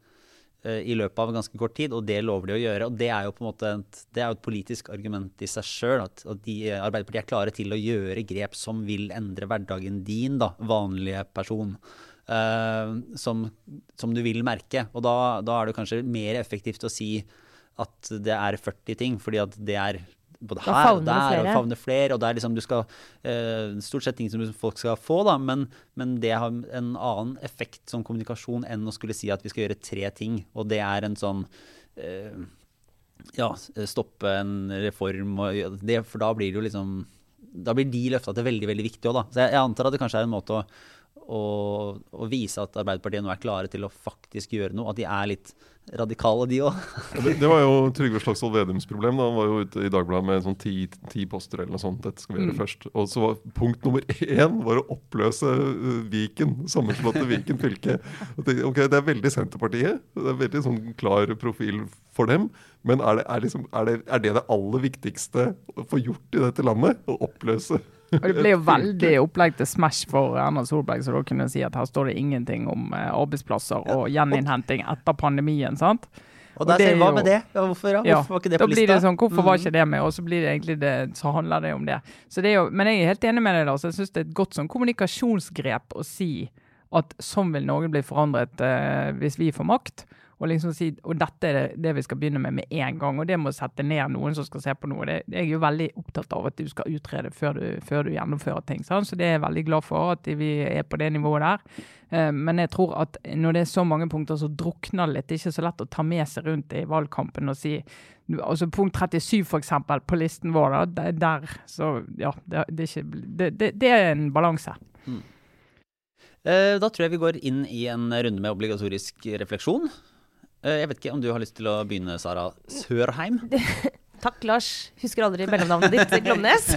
i løpet av ganske kort tid, og det lover de å gjøre. Og det er jo på en måte et, et politisk argument i seg sjøl, at, at de, eh, Arbeiderpartiet er klare til å gjøre grep som vil endre hverdagen din, da, vanlige person. Uh, som, som du vil merke. Og da, da er det kanskje mer effektivt å si at det er 40 ting, fordi at det er både Da her og der, og favner flere, og det er liksom du skal eh, Stort sett ting som folk skal få, da, men, men det har en annen effekt som kommunikasjon enn å skulle si at vi skal gjøre tre ting, og det er en sånn eh, Ja, stoppe en reform og det, for da blir det jo liksom Da blir de løfta til veldig, veldig viktig òg, da. Så jeg, jeg antar at det kanskje er en måte å å, å vise at Arbeiderpartiet nå er klare til å faktisk gjøre noe. At de er litt radikale, de òg. Ja, Det, det var jo Trygve Slagsvold Vedums problem. da Han var jo ute i Dagbladet med sånn ti, ti poster eller noe sånt. Dette skal vi gjøre først. Og så var punkt nummer én var å oppløse uh, Viken, sammenslåtte Viken fylke. Ok, det er veldig Senterpartiet. Det er veldig sånn klar profil for dem. Men er det, er, liksom, er, det, er det det aller viktigste å få gjort i dette landet? Å oppløse Og det ble jo <laughs> veldig opplegg til Smash for Erna Solberg, så da kunne jeg si at her står det ingenting om eh, arbeidsplasser og gjeninnhenting etter pandemien. sant? Og der sier er hva med det? Ja, hvorfor, ja? Hvorfor var ikke det da på lista? det sånn, hvorfor var Mm. ikke det med? Og så blir det egentlig det, så handler det om det. Så det jo, men jeg er helt enig med deg, Lars. Jeg syns det er et godt sånn kommunikasjonsgrep å si at sånn vil Norge bli forandret eh, hvis vi får makt. Og liksom si, og dette er det, vi skal begynne med med en gang. Og det må sette ned noen som skal se på noe. Det, jeg er jo veldig opptatt av at du skal utrede før du, før du gjennomfører ting. Sant? Så det er jeg veldig glad for at vi er på det nivået der. Eh, Men jeg tror at når det er så mange punkter, så drukner det litt. Det er ikke så lett å ta med seg rundt i valgkampen og si altså Punkt 37 for eksempel, på listen vår, da, der, så ja, det, det, er ikke, det, det, er en balanse. Mm. Da tror jeg vi går inn i en runde med obligatorisk refleksjon. Eh, Jeg vet ikke om du har lyst til å begynne, Sara Sørheim? <laughs> Takk, Lars. Husker aldri mellomnavnet ditt. Glomnes. <laughs>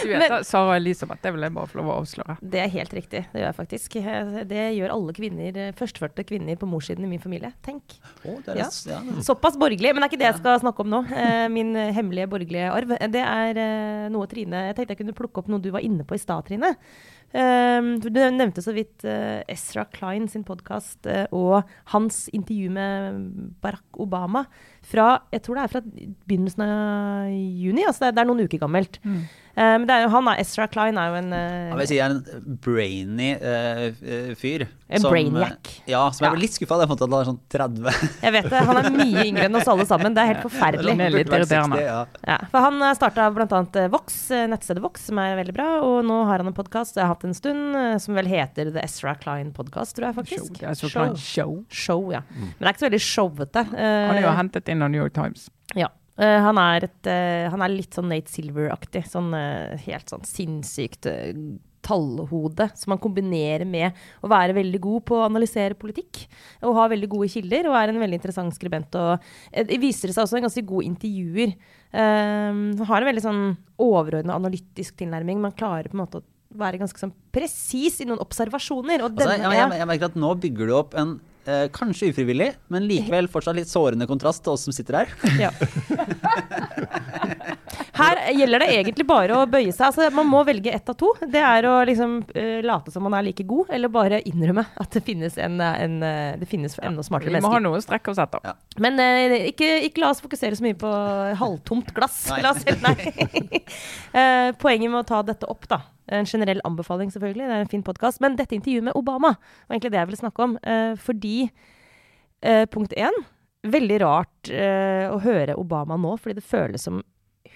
Du vet da, Sara Elisabeth, det vil jeg bare få lov å avsløre. Det er helt riktig. Det gjør jeg faktisk. Eh, Det gjør alle kvinner, eh, førstefødte kvinner på morssiden i min familie. Tenk. Oh, det er, Ja. ja. Såpass borgerlig, men det er ikke det jeg skal snakke om nå. Eh, Min hemmelige borgerlige arv. Det er noe Trine Jeg tenkte jeg kunne plukke opp noe du var inne på i stad, Trine. Eh, Du nevnte så vidt uh, Ezra Klein sin podkast og hans intervju med Barack Obama fra Jeg tror det er fra begynnelsen av juni. Altså det det er noen uker gammelt. Eh, Men det er jo, han er, Ezra Klein er jo en eh, Jeg vil si er en brainy eh, eh, fyr. En som, eh, brainiac. Ja, som jeg Ja. ble litt skuffa da Jeg fant at han var sånn 30. Jeg vet det. Han er mye yngre enn oss alle sammen. Det er helt <laughs> forferdelig. Det er litt irriterende. 60, Ja. Ja, for han starta bl.a. Vox, eh, nettstedet Vox, som er veldig bra. Og nå har han en podkast jeg har hatt en stund, eh, som vel heter The Ezra Klein Podcast, tror jeg faktisk. Show. show. Show, ja. Men det er ikke så veldig showete. Eh, Han er jo hentet inn av New York Times. ja. Eh, han, er et, eh, han er litt sånn Nate Silver-aktig. Sånn eh, helt sånn sinnssykt tallhode som han kombinerer med å være veldig god på å analysere politikk. Og ha veldig gode kilder, og er en veldig interessant skribent. Og det viser seg også en ganske god intervjuer. Eh, han har en veldig sånn overordna analytisk tilnærming. Man klarer på en måte å være ganske sånn presis i noen observasjoner. Og Altså, jeg, jeg, jeg merker at nå bygger du opp en eh, kanskje ufrivillig, men likevel fortsatt litt sårende kontrast til oss som sitter her. Ja. Her gjelder det egentlig bare å bøye seg. Altså, man må velge ett av to. Det er å liksom uh, late som man er like god, eller bare innrømme at det finnes, en, en, eh, det finnes enda smartere mennesker. Vi må ha noe strekk å sette. Ja. Men uh, ikke, ikke la oss fokusere så mye på halvtomt glass. Nei. La oss, <laughs> nei. uh, <laughs> poenget med å ta dette opp, da. En generell anbefaling, selvfølgelig. Det er en fin podkast. Men dette intervjuet med Obama var egentlig det jeg ville snakke om. eh, fordi eh, punkt én Veldig rart eh, å høre Obama nå, fordi det føles som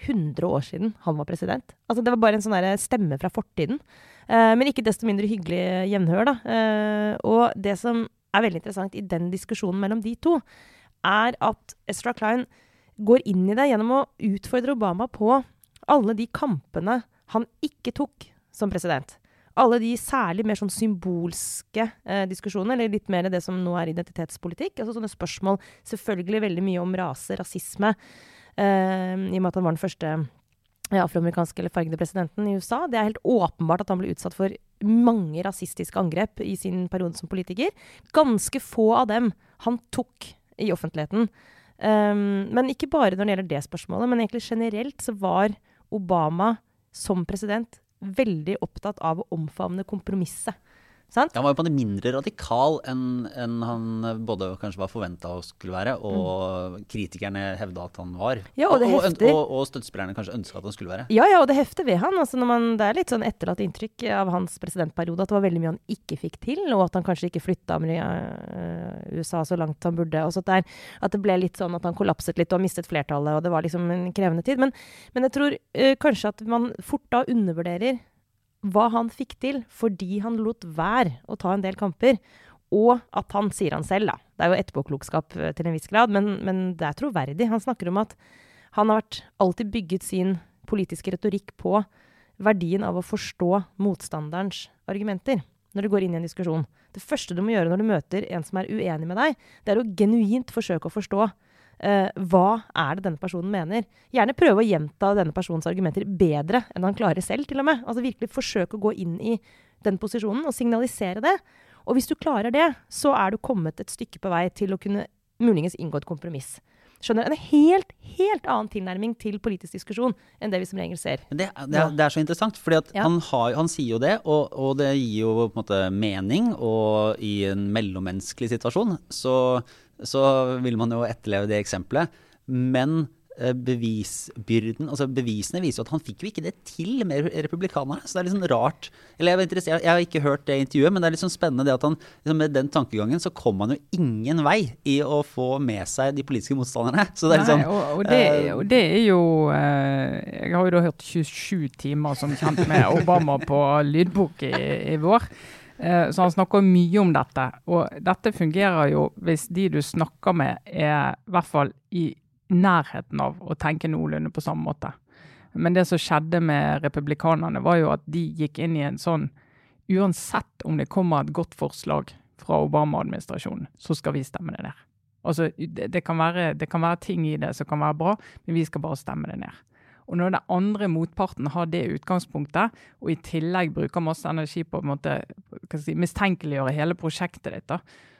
100 år siden han var president. Altså, det var bare en sånn stemme fra fortiden. Men ikke desto mindre hyggelig gjenhør, da. Og det som er veldig interessant i den diskusjonen mellom de to, er at Ezra Klein går inn i det gjennom å utfordre Obama på alle de kampene han ikke tok som president. Alle de særlig mer sånn symbolske eh, diskusjonene, eller litt mer det som nå er identitetspolitikk. Altså sånne spørsmål selvfølgelig veldig mye om rase, rasisme, eh, i og med at han var den første afroamerikanske eller fargede presidenten i USA. Det er helt åpenbart at han ble utsatt for mange rasistiske angrep i sin periode som politiker. Ganske få av dem han tok i offentligheten. Um, men ikke bare når det gjelder det spørsmålet, men egentlig generelt så var Obama som president veldig opptatt av å omfavne kompromisset. Sant? Han var jo på en mindre radikal enn enn han både kanskje var forventa å skulle være, og kritikerne hevda at han var. Mm. Ja, og det hefter. og, og støttespillerne kanskje ønska at han skulle være. Ja, ja, og det hefter ved han. Altså man, det er litt sånn etterlatt inntrykk av hans presidentperiode at det var veldig mye han ikke fikk til, og at han kanskje ikke flytta USA så langt han burde. Og så at, det er, at det ble litt sånn at han kollapset litt og mistet flertallet, og det var liksom en krevende tid. Men, men jeg tror uh, kanskje at man fort da undervurderer hva han fikk til fordi han lot være å ta en del kamper. Og at han, sier han selv, da Det er jo etterpåklokskap eh, til en viss grad, men, men det er troverdig. Han snakker om at han har alltid bygget sin politiske retorikk på verdien av å forstå motstanderens argumenter når du går inn i en diskusjon. Det første du må gjøre når du møter en som er uenig med deg, det er å genuint forsøke å forstå eh, hva er det denne personen mener. Gjerne prøve å gjenta denne personens argumenter bedre enn han klarer selv, til og med. Altså virkelig forsøke å gå inn i den posisjonen og signalisere det. Og hvis du klarer det, så er du kommet et stykke på vei til å kunne muligens inngå et kompromiss. Skjønner, en helt, helt annen tilnærming til politisk diskusjon enn det vi som regel ser. Det, det, er, det er så interessant, for Ja. han, han sier jo det, og, og det gir jo på en måte mening. Og i en mellommenneskelig situasjon så, så vil man jo etterleve det eksempelet. Men bevisbyrden, altså bevisene viser jo at han fikk jo ikke det til med republikanerne. Så det er litt sånn rart. Eller jeg, jeg har ikke hørt det intervjuet, men det er litt sånn spennende det at han liksom med den tankegangen så kom han jo ingen vei i å få med seg de politiske motstanderne. <laughs> Så det er litt Nei, sånn og, og, det, eh, og det er jo eh, Jeg har jo da hørt 27 timer som kjent med <laughs> Obama på lydbok i, i vår. Eh, så han snakker mye om dette. Og dette fungerer jo hvis de du snakker med er i hvert fall i nærheten av å tenke noenlunde på samme måte. Men det som skjedde med republikanerne, var jo at de gikk inn i en sånn Uansett om det kommer et godt forslag fra Obama-administrasjonen, så skal vi stemme det ned. Altså, det, det, kan være, det kan være ting i det som kan være bra, men vi skal bare stemme det ned. Og når den andre motparten har det utgangspunktet, og i tillegg bruker masse energi på å si, mistenkeliggjøre hele prosjektet ditt,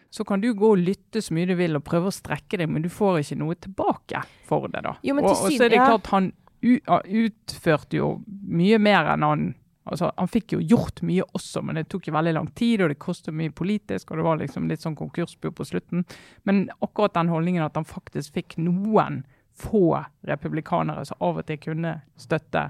så kan du gå og lytte så mye du vil og prøve å strekke deg, men du får ikke noe tilbake for det. da. Jo, men og, til og så er det klart han utførte jo mye mer enn han Altså, Han fikk jo gjort mye også, men det tok jo veldig lang tid, og det kostet mye politisk, og det var liksom litt sånn konkursbo på slutten. Men akkurat den holdningen at han faktisk fikk noen få republikanere som av og til kunne støtte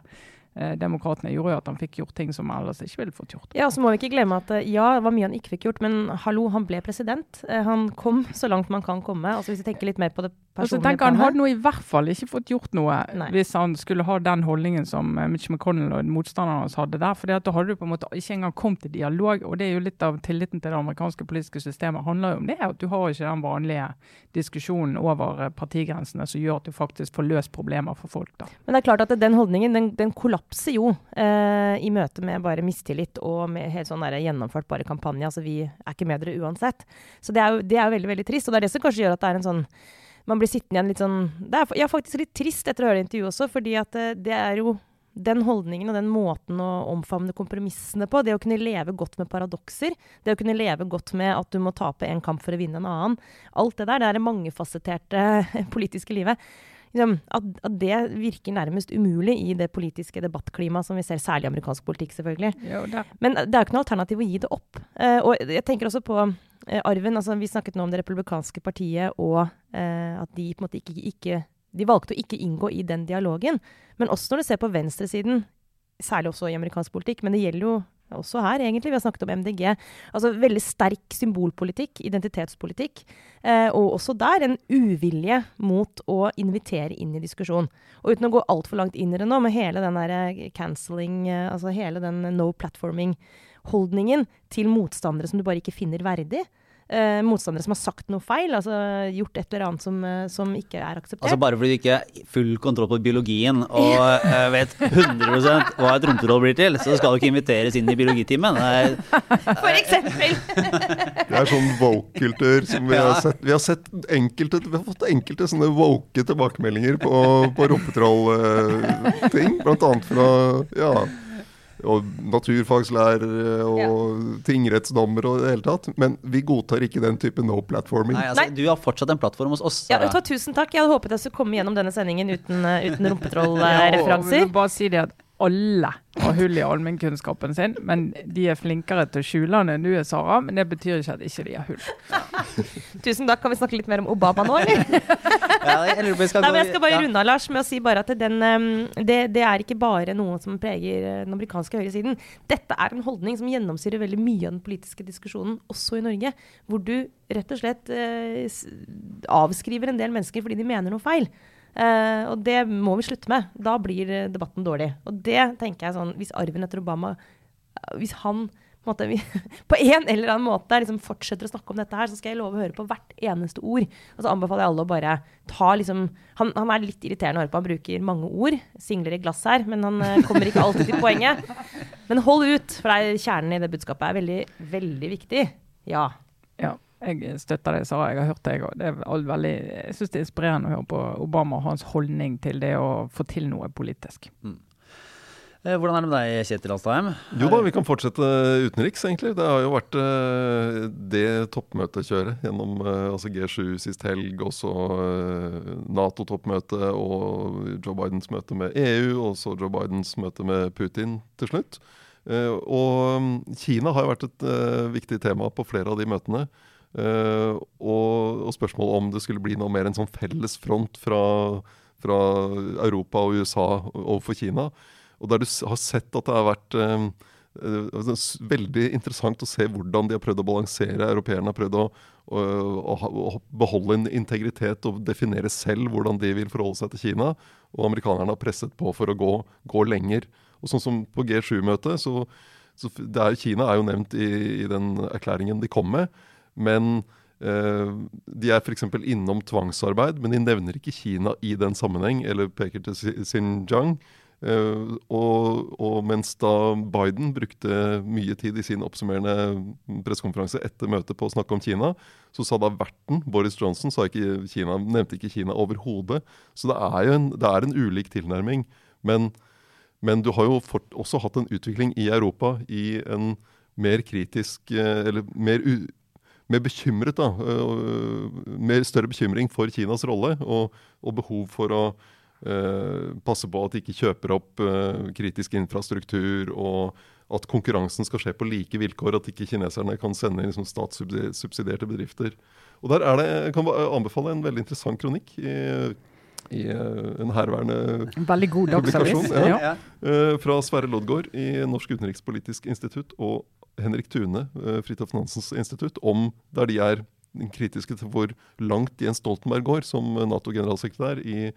demokratene, gjorde jo at han fikk gjort ting som han ellers ikke ville fått gjort. Ja, så må vi ikke glemme at eh, ja, det var mye han ikke fikk gjort, men hallo, han ble president. Eh, Han kom så langt man kan komme. Altså Hvis vi tenker litt mer på det Altså, tenker Han hadde nå i hvert fall ikke fått gjort noe Nei. hvis han skulle ha den holdningen som eh, Mitch McConnell og motstanderne hans hadde der. for Da hadde du på en måte ikke engang kommet i dialog. og Det er jo litt av tilliten til det amerikanske politiske systemet handler jo om det. At du har ikke den vanlige diskusjonen over eh, partigrensene som gjør at du faktisk får løst problemer for folk. da. Men det er klart at den holdningen den, den kollapser jo eh, i møte med bare mistillit og med helt sånn der gjennomført bare kampanje. Altså vi er ikke med dere uansett. Så det er, jo, det er jo veldig veldig trist. Og det er det som kanskje gjør at det er en sånn Man blir sittende igjen litt sånn Det er ja, faktisk litt trist etter å høre intervjuet også, fordi at eh, det er jo den holdningen og den måten å omfavne kompromissene på, det å kunne leve godt med paradokser, det å kunne leve godt med at du må tape en kamp for å vinne en annen, alt det der, det er det mangefasetterte <laughs> politiske livet. Liksom, at, at det virker nærmest umulig i det politiske debattklimaet som vi ser, særlig i amerikansk politikk, selvfølgelig. Jo, og Men det er jo ikke noe alternativ å gi det opp. Uh, og jeg tenker også på eh, arven. altså Vi snakket nå om det republikanske partiet, og eh, at de på en måte ikke, ikke De valgte å ikke inngå i den dialogen. Men også når du ser på venstresiden, særlig også i amerikansk politikk, men det gjelder jo også her, egentlig. Vi har snakket om MDG. Altså veldig sterk symbolpolitikk, identitetspolitikk. Eh, og også der en uvilje mot å invitere inn i diskusjon. Og uten å gå altfor langt inn i det nå, med hele den derre eh, cancelling, eh, altså hele den no platforming-holdningen til motstandere som du bare ikke finner verdig. Eh, motstandere som har sagt noe feil, altså gjort et eller annet som, eh, som ikke er akseptert. Altså Bare fordi du ikke har full kontroll på biologien <laughs> og eh, vet 100 hva et rumpetroll blir til, så skal du ikke inviteres inn i biologitimen. <laughs> For eksempel! <laughs> Det er sånn woke-kultur som vi har sett. Vi har sett enkelte, vi har fått enkelte sånne woke tilbakemeldinger på, på rumpetroll-ting. Blant annet fra ja, og naturfagslærere og tingrettsdommer og det hele tatt. Men vi godtar ikke den type no platforming. nei, altså, Nei. Du har fortsatt en plattform hos oss. Ja, hva, tusen takk. Jeg hadde håpet jeg skulle komme gjennom denne sendingen uten, eh, uten <laughs> Ja, rumpetrollreferanser. ja, bare si det at alle har hull i allmennkunnskapen sin, men de er flinkere til å skjule den enn du er, Sara. Men det betyr ikke at ikke de har hull. Tusen takk. Kan vi snakke litt mer om Obama nå, eller? <laughs> Ja, jeg Nei, men jeg skal bare ja. runde av, Lars, med å si bare at den, em, det, det er ikke bare noe som preger eh, den amerikanske høyresiden. Dette er en holdning som gjennomsyrer veldig mye av den politiske diskusjonen, også i Norge. Hvor du rett og slett eh, avskriver en del mennesker fordi de mener noe feil. Eh, og det må vi slutte med. Da blir eh, debatten dårlig. Og det tenker jeg sånn Hvis arven etter Obama eh, Hvis han på en, <laughs> på en eller annen måte liksom fortsetter å snakke om dette her, så skal jeg love å høre på hvert eneste ord. Og så anbefaler jeg alle å bare ta liksom Han, han er litt irriterende å høre på. Han bruker mange ord. Singler i glass her, men han kommer ikke alltid til poenget. Men hold ut, for det er kjernen i det budskapet er veldig, veldig viktig. Ja. Ja, jeg støtter det, Sara. Jeg har hørt det. Det er all- veldig, jeg syns det er inspirerende å høre på Obama og hans holdning til det å få til noe politisk. Eh, hvordan er det med deg, Kjetil Alstheim? Jo da, vi kan fortsette utenriks, egentlig. Det har jo vært eh, det toppmøtekjøret gjennom eh, altså G7 sist helg, og så eh, Nato-toppmøte og Joe Bidens møte med EU, og så Joe Bidens møte med Putin til slutt. Eh, og mm, Kina har jo vært et viktig tema på flere av de møtene. Eh, og, og spørsmålet om det skulle bli noe mer en sånn felles front fra, fra Europa og USA overfor Kina. Og der du har sett at det har vært eh, altså, veldig interessant å se hvordan de har prøvd å balansere. Europeerne har prøvd å, å, å, beholde en integritet og definere selv hvordan de vil forholde seg til Kina. Og amerikanerne har presset på for å gå, gå lenger. Og sånn som på G7-møtet, så, så er, Kina er jo nevnt i, i den erklæringen de kom med. Men eh, de er f.eks. innom tvangsarbeid, men de nevner ikke Kina i den sammenheng, eller peker til Xinjiang. Eh, og, og mens da Biden brukte mye tid i sin oppsummerende pressekonferanse etter møtet på å snakke om Kina, så sa da verten, Boris Johnson, ikke Kina, nevnte ikke Kina overhodet. Så det er jo en, det er en ulik tilnærming. Men, men du har jo fort, også hatt en utvikling i Europa i en mer kritisk eh, Eller mer, u, mer bekymret, da. mer større bekymring for Kinas rolle og, og behov for å Uh, passe på at de ikke kjøper opp uh, kritisk infrastruktur, og at konkurransen skal skje på like vilkår, at ikke kineserne kan sende inn liksom, statssubsidierte bedrifter. Og der er det, Jeg kan anbefale en veldig interessant kronikk i, i en herværende Veldig god. Publikasjon, ja. Ja. fra Sverre Loddgaard i Norsk utenrikspolitisk institutt og Henrik Thune, uh, Fridtjof Nansens institutt, om der de er kritiske til hvor langt Jens Stoltenberg går som Nato-generalsekretær i,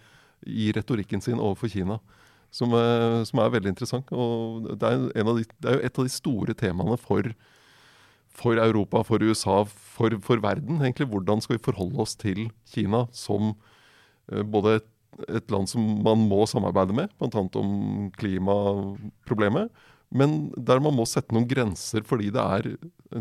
i retorikken sin overfor Kina. Som, eh, som er veldig interessant. Og det er, de, det er jo et av de store temaene for, for Europa, for USA, for, for verden. egentlig. Hvordan skal vi forholde oss til Kina som eh, både et, et land som man må samarbeide med, bl.a. om klimaproblemet, men der man må sette noen grenser fordi det er,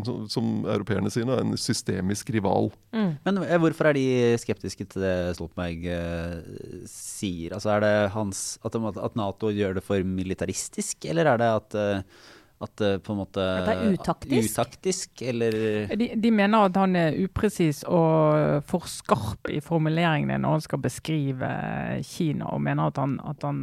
sånn- som europeerne sier, en systemisk rival. Men eh, hvorfor er de skeptiske til det Stoltenberg eh, sier? Altså Er det hans, at, at Nato gjør det for militaristisk, eller er det at, eh, at det på en måte At det er utaktisk? utaktisk, eller De, de mener at han er upresis og for skarp i formuleringene når han skal beskrive Kina, og mener at han, at han,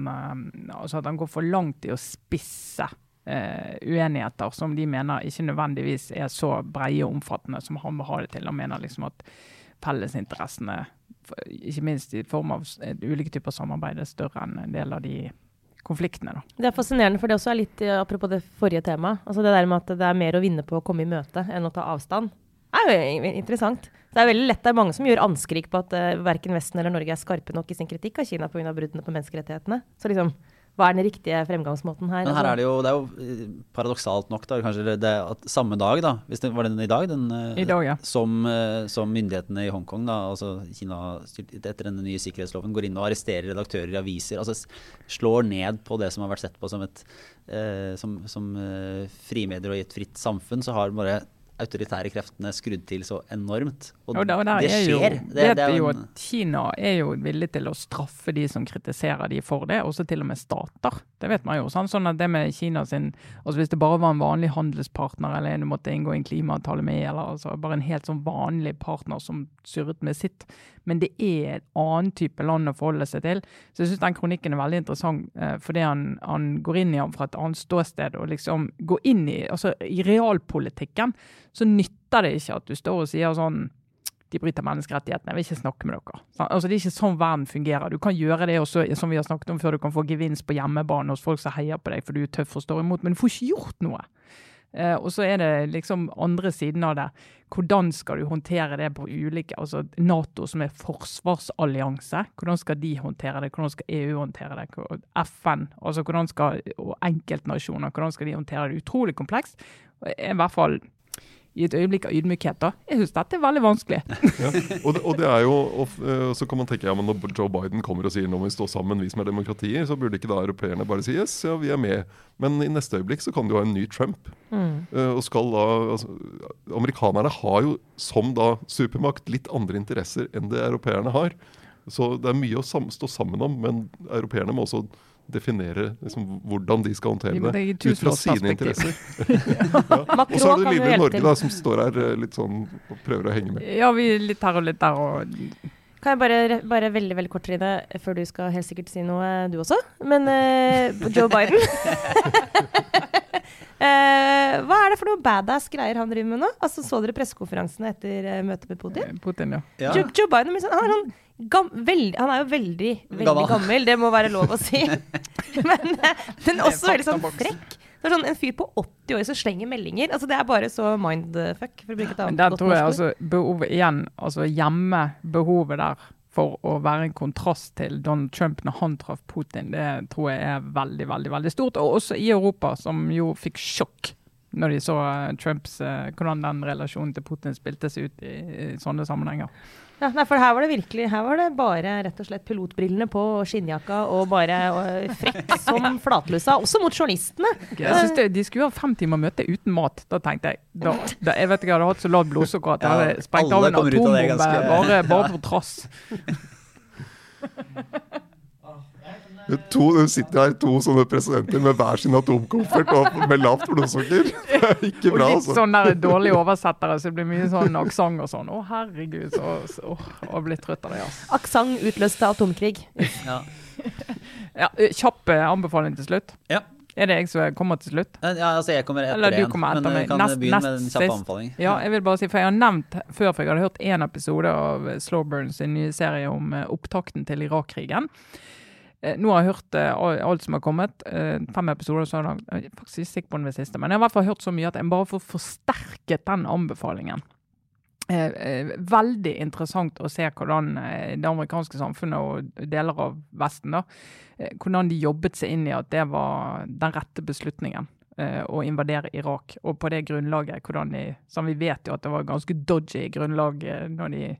altså at han går for langt i å spisse eh, uenigheter som de mener ikke nødvendigvis er så breie og omfattende som han vil ha det til. Han mener liksom at fellesinteressene, ikke minst i form av ulike typer samarbeid, er større enn en del av de konfliktene. Da. Det er fascinerende, for det også er litt eh, apropos det forrige temaet. Altså det der med at det er mer å vinne på å komme i møte enn å ta avstand. Det er jo interessant. Det er veldig lett. Det er mange som gjør anskrik på at uh, verken Vesten eller Norge er skarpe nok i sin kritikk av Kina pga. bruddene på menneskerettighetene. Så liksom, hva er den riktige fremgangsmåten her? Men her Altså, er det jo, det er jo eh, paradoksalt nok, da, kanskje det at samme dag, da, hvis det var den i dag, den, eh, I dag, ja. som, eh, som myndighetene i Hongkong, da, altså Kina etter den nye sikkerhetsloven, går inn og arresterer redaktører i aviser, altså slår ned på det som har vært sett på som et eh, som, som eh, frimedier og i et fritt samfunn, så har bare autoritære kreftene skrudd til så enormt. Og, Og der, der det skjer. jo, det er jo at Kina er jo villig til å straffe de som kritiserer de for det, også til og med stater. Det vet man jo. Sånn, sånn at det med Kina sin altså Hvis det bare var en vanlig handelspartner eller en du måtte inngå en klimaavtale med, eller altså bare en helt sånn vanlig partner som surret med sitt, men det er en annen type land å forholde seg til. Så jeg syns den kronikken er veldig interessant, eh, fordi han, han går inn i den fra et annet ståsted. og liksom går inn i, altså I realpolitikken så nytter det ikke at du står og sier sånn de bryter menneskerettighetene, jeg vil ikke snakke med dere. Altså, det er ikke sånn verden fungerer. Du kan gjøre det også, som vi har snakket om før, du kan få gevinst på hjemmebane hos folk som heier på deg for du er tøff og står imot, men du får ikke gjort noe. Eh, og så er det liksom andre siden av det. Hvordan skal du håndtere det på ulike altså Nato som er forsvarsallianse, hvordan skal de håndtere det? Hvordan skal EU håndtere det? FN, altså hvordan skal, og enkeltnasjoner, hvordan skal de håndtere det? Utrolig komplekst. I hvert fall i et øyeblikk av ydmykhet. da. Jeg syns dette er veldig vanskelig. <laughs> Ja. Og, det, og det er jo, og, eh, så kan man tenke ja, men når Joe Biden kommer og sier nå må vi stå sammen, vi som er demokratier, så burde ikke da europeerne bare si yes, ja, vi er med. Men i neste øyeblikk så kan du ha en ny Trump. Mm. Eh, og skal da, altså, Amerikanerne har jo som da supermakt litt andre interesser enn det europeerne har. Så det er mye å sam stå sammen om, men europeerne må også definere liksom, hvordan de skal håndtere Vi det. Ut fra sine interesser. <laughs> <laughs> Og så er har du lille Norge da, som står her eh, litt sånn og prøver å henge med. Ja, vi er litt her og litt der. og Kan jeg bare, bare veldig veldig kort, Trine, før du skal helt sikkert si noe, du også. Men uh, Joe Biden Uh, <laughs> Hva er det for noe badass greier han driver med nå? Altså, Så dere pressekonferansene etter uh, møtet med Putin? Putin, ja. Ja. Joe, Joe Biden sånn- han, sånn gam, veld, han er jo veldig, veldig Gammel. gammel. Det må være lov å si. <laughs> men, men også veldig sånn frekk. Det er sånn En fyr på 80 år som slenger meldinger. Altså Det er bare så mindfuck. For å bruke et Men annet der tror jeg altså behovet igjen, altså hjemme behovet der for å være en kontrast til Donald Trump når han traff Putin, det tror jeg er veldig, veldig veldig stort. Og også i Europa, som jo fikk sjokk når de så Trumps, eh, hvordan den relasjonen til Putin spilte seg ut i, i sånne sammenhenger. Ja, nei, for her var det virkelig Her var det bare rett og slett pilotbrillene på og skinnjakka og bare og frekk <laughs> som flatlusa. Også mot journalistene. Jeg synes det, De skulle ha fem timer møte uten mat. Da tenkte jeg da, da, Jeg vet ikke, jeg hadde hatt så lavt blodsukker at jeg hadde sprengt av en atombombe bare, bare på trass. <laughs> <laughs> To, det sitter her to sånne presidenter med hver sin atomkoffert og med lavt blodsukker. <laughs> Det er ikke Og litt altså. sånn dårlige oversettere, så det blir mye sånn aksent og sånn. Å, herregud, så, så jeg blitt trøtt av det. altså. Aksent utløste atomkrig. <laughs> Ja. Ja, kjapp anbefaling til slutt. Ja. Er det jeg som kommer til slutt? Ja, altså jeg kommer etter Eller du igjen, kommer etter men meg. kan Nest- begynne med nest en kjapp sist. anbefaling. Ja, jeg vil bare si, for jeg har nevnt før, for jeg hadde hørt én episode av Slowburns Slowburn sin nye serie om opptakten til Irak-krigen. Eh, Nå har jeg hørt eh, alt som har kommet. eh, Fem episoder så langt. Jeg er faktisk ikke sikker på den siste, men jeg har hvert fall hørt så mye at jeg bare får forsterket den anbefalingen. Veldig interessant å se hvordan det amerikanske samfunnet og deler av Vesten da, hvordan de jobbet seg inn i at det var den rette beslutningen å invadere Irak. Og på det grunnlaget, hvordan de Som vi vet jo at det var ganske dodgy grunnlag eh, når de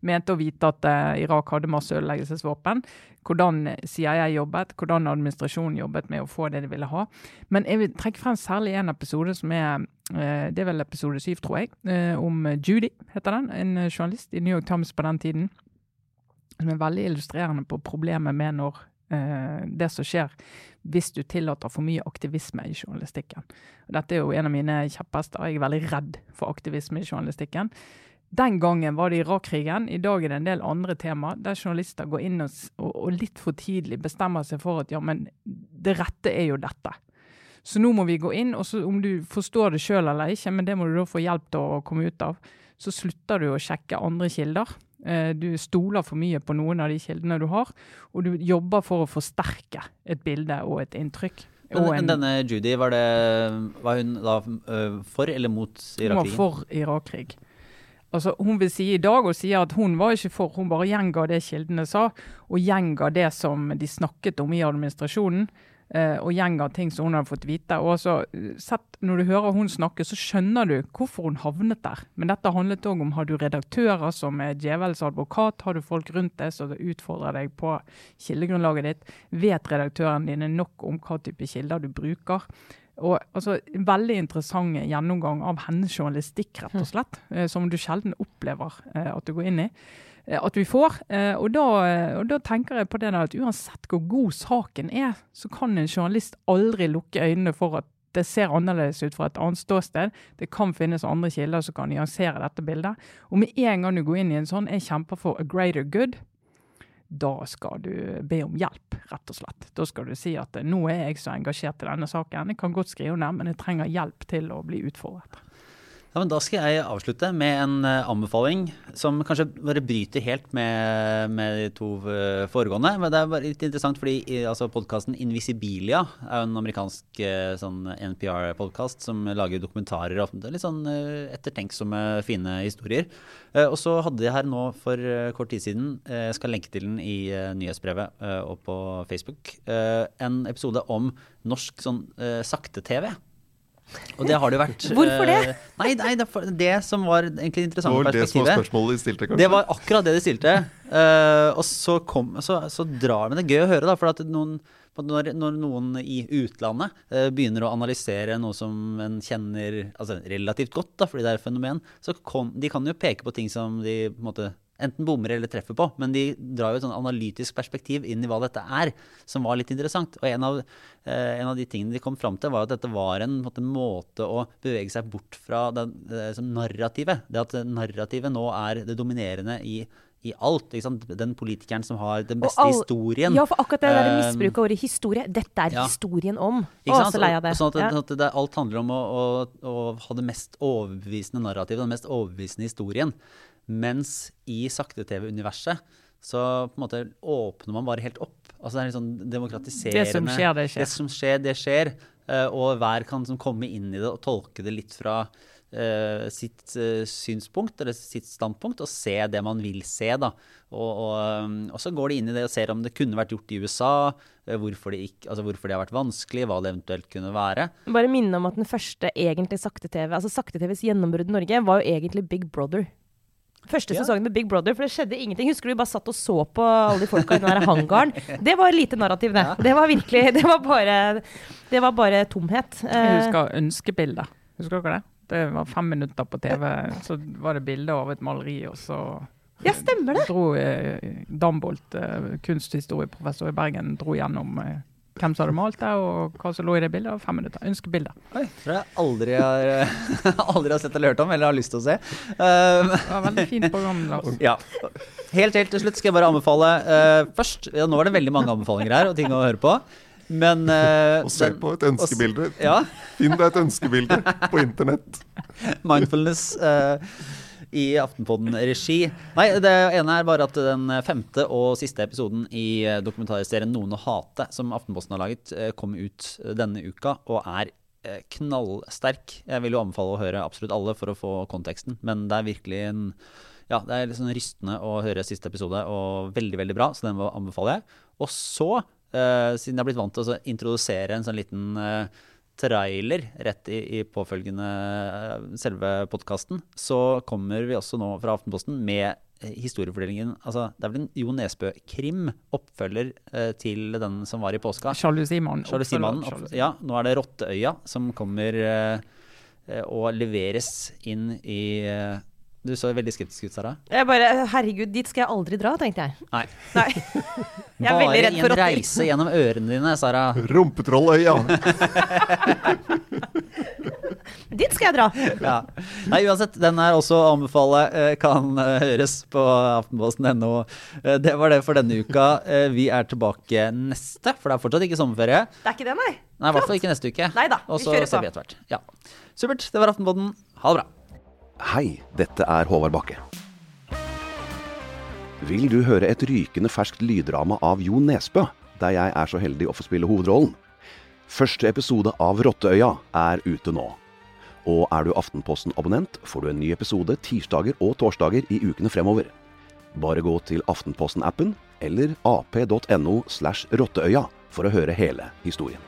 mente å vite at eh, Irak hadde masse ødeleggelsesvåpen. Hvordan CIA jobbet, hvordan administrasjonen jobbet med å få det de ville ha. Men jeg vil trekke frem særlig en episode som er eh, Det er vel episode syv, tror jeg. eh, Om Judy, heter den. En eh, journalist i New York Times på den tiden. Som er veldig illustrerende på problemet med når eh, det som skjer hvis du tillater for mye aktivisme i journalistikken. Dette er jo en av mine kjepphester. Jeg er veldig redd for aktivisme i journalistikken. Den gangen var det Irak-krigen. I dag er det en del andre tema der journalister går inn og, og litt for tidlig bestemmer seg for at ja, men det rette er jo dette. Så nå må vi gå inn, og så om du forstår det sjøl eller ikke, men det må du da få hjelp til å komme ut av, så slutter du å sjekke andre kilder. Eh, Du stoler for mye på noen av de kildene du har, og du jobber for å forsterke et bilde og et inntrykk. Men, en- denne Judy, var, det, var hun da øh, for eller mot Hun var for Irak-krig. Altså, hun vil si i dag og sier at hun var ikke for, hun bare gjenga det kildene sa, og gjenga det som de snakket om i administrasjonen. Eh, og av ting som hun hadde fått vite. og altså, eh, sett, Når du hører hun snakke, så skjønner du hvorfor hun havnet der. Men dette handlet òg om har du redaktører som er djevelens advokat, har du folk rundt deg som utfordrer deg på kildegrunnlaget ditt, vet redaktørene dine nok om hva type kilder du bruker. Og altså, En veldig interessant gjennomgang av hennes journalistikk, rett og slett. eh, Som du sjelden opplever eh, at du går inn i. eh, At vi får. eh, Og da, eh, og da tenker jeg på det at uansett hvor god saken er, så kan en journalist aldri lukke øynene for at det ser annerledes ut fra et annet ståsted. Det kan finnes andre kilder som kan nyansere dette bildet. Og med en gang du går inn i en sånn 'jeg kjemper for a greater good', da skal du be om hjelp, rett og slett. Da skal du si at nå er jeg så engasjert i denne saken, jeg kan godt skrive ned, men jeg trenger hjelp til å bli utfordret. Ja, Da skal jeg avslutte med en eh, anbefaling som kanskje bare bryter helt med, med de to eh, foregående. Men det er bare litt interessant fordi i- altså, podkasten Invisibilia er jo en amerikansk eh, sånn NPR-podkast som lager dokumentarer og litt sånn eh, ettertenksomme, fine historier. Eh, og så hadde jeg her nå for eh, kort tid siden, eh, jeg skal lenke til den i eh, nyhetsbrevet eh, og på Facebook, eh, en episode om norsk sånn eh, sakte-TV. Og det har det jo vært. Hvorfor det? eh, Nei, nei det, det som var egentlig Det interessante var det som var spørsmålet de stilte, kanskje? Det var akkurat det de stilte. Uh, og så, kom, så, så drar Men det er gøy å høre, da. For at noen, når, når noen i utlandet uh, begynner å analysere noe som en kjenner altså relativt godt, da, fordi det er et fenomen, så kom, de kan jo peke på ting som de på en måte enten bommer eller treffer på. Men de drar jo et sånn analytisk perspektiv inn i hva dette er, som var litt interessant. Og en av, eh, en av de tingene de kom fram til, var at dette var en, en måte å bevege seg bort fra det, det narrativet. Det at narrativet nå er det dominerende i i alt. Den politikeren som har den beste all, historien. Ja, for akkurat det der eh, misbruket av ordet historie. Dette er ja. historien om. Å, så lei av det. Sånn at, ja. at det, alt handler om å, å, å, ha det mest overbevisende narrativet, den mest overbevisende historien. Mens i sakte-TV-universet så på en måte åpner man bare helt opp. Altså Det er litt sånn demokratiserende. Det som skjer, det skjer. Det som skjer, det skjer. Uh, og hver kan som komme inn i det og tolke det litt fra uh, sitt uh, synspunkt eller sitt standpunkt og se det man vil se. da. Og, og, og, så går de inn i det og ser om det kunne vært gjort i USA, hvorfor det, ikke, altså hvorfor det har vært vanskelig, hva det eventuelt kunne være. Bare minne om at den første egentlig sakte-TV, altså sakte-TVs gjennombrudd i Norge, var jo egentlig Big Brother. Første sesongen med Big Brother, for det skjedde ingenting. Husker du vi bare satt og så på alle de folka i den hangaren? <laughs> Det var lite narrativ, det. Det var virkelig Det var bare, det var bare tomhet. Jeg eh, husker ønskebilder. Husker dere det? Det var fem minutter på TV, så var det bilde av et maleri, og så ja, stemmer det. Dro eh, Dambolt, eh, kunsthistorieprofessor i Bergen, dro gjennom eh, hvem som hadde malt det, og hva som lå i det bildet. Og fem minutter. Ønskebilder. Oi, tror jeg aldri har, <laughs> aldri har sett eller hørt om, eller har lyst til å se. Um, det var veldig fint program, Lars. <laughs> Ja. Helt, helt til slutt skal jeg bare anbefale uh, først ja, Nå var det veldig mange anbefalinger her, og ting å høre på. Men uh, <laughs> Og se på et ønskebilde. Ja. Finn deg et ønskebilde på internett. Mindfulness. Uh, i Aftenpodden-regi. Nei, det ene er bare at den femte og siste episoden i eh, dokumentarserien 'Noen å hate', som Aftenposten har laget, eh, kom ut eh, denne uka og er knallsterk. Jeg vil jo anbefale å høre absolutt alle for å få konteksten, men det er virkelig en ja, det er litt sånn rystende å høre siste episode, og veldig veldig bra, så den anbefaler jeg. Og så, eh, siden jeg har blitt vant til å introdusere en sånn liten uh, trailer rett i, i påfølgende eh, selve podkasten, så kommer vi også nå fra Aftenposten med eh, historiefordelingen altså, Det er vel en Jo Nesbø-krim, oppfølger eh, til den som var i påska. Sjalusimannen. Ja, nå er det Rotteøya som kommer eh, eh, og leveres inn i eh, du så veldig skeptisk ut, Sara. Jeg bare, Herregud, dit skal jeg aldri dra, tenkte jeg. Nei. Nei. <laughs> Jeg er veldig redd for rotter. En reise gjennom ørene dine, Sara. Rumpetrolløya. <laughs> dit skal jeg dra. Ja. Nei, uansett, den er også å anbefale. Eh, kan eh, høres på aftenposten.no. Eh, det var det for denne uka. Vi er tilbake neste, for det er fortsatt ikke sommerferie. Det er ikke det, nei. Nei, I hvert fall ikke neste uke. Neida, Og så ser vi etter hvert. Ja. Supert. Det var Aftenposten. Ha det bra. Hei, dette er Håvard Bakke. Vil du høre et rykende ferskt lyddrama av Jo Nesbø, der jeg er så heldig å få spille hovedrollen? Første episode av Rotteøya er ute nå. Og er du Aftenposten-abonnent, får du en ny episode tirsdager og torsdager i ukene fremover. Bare gå til Aftenposten-appen eller ap.no slash rotteøya for å høre hele historien.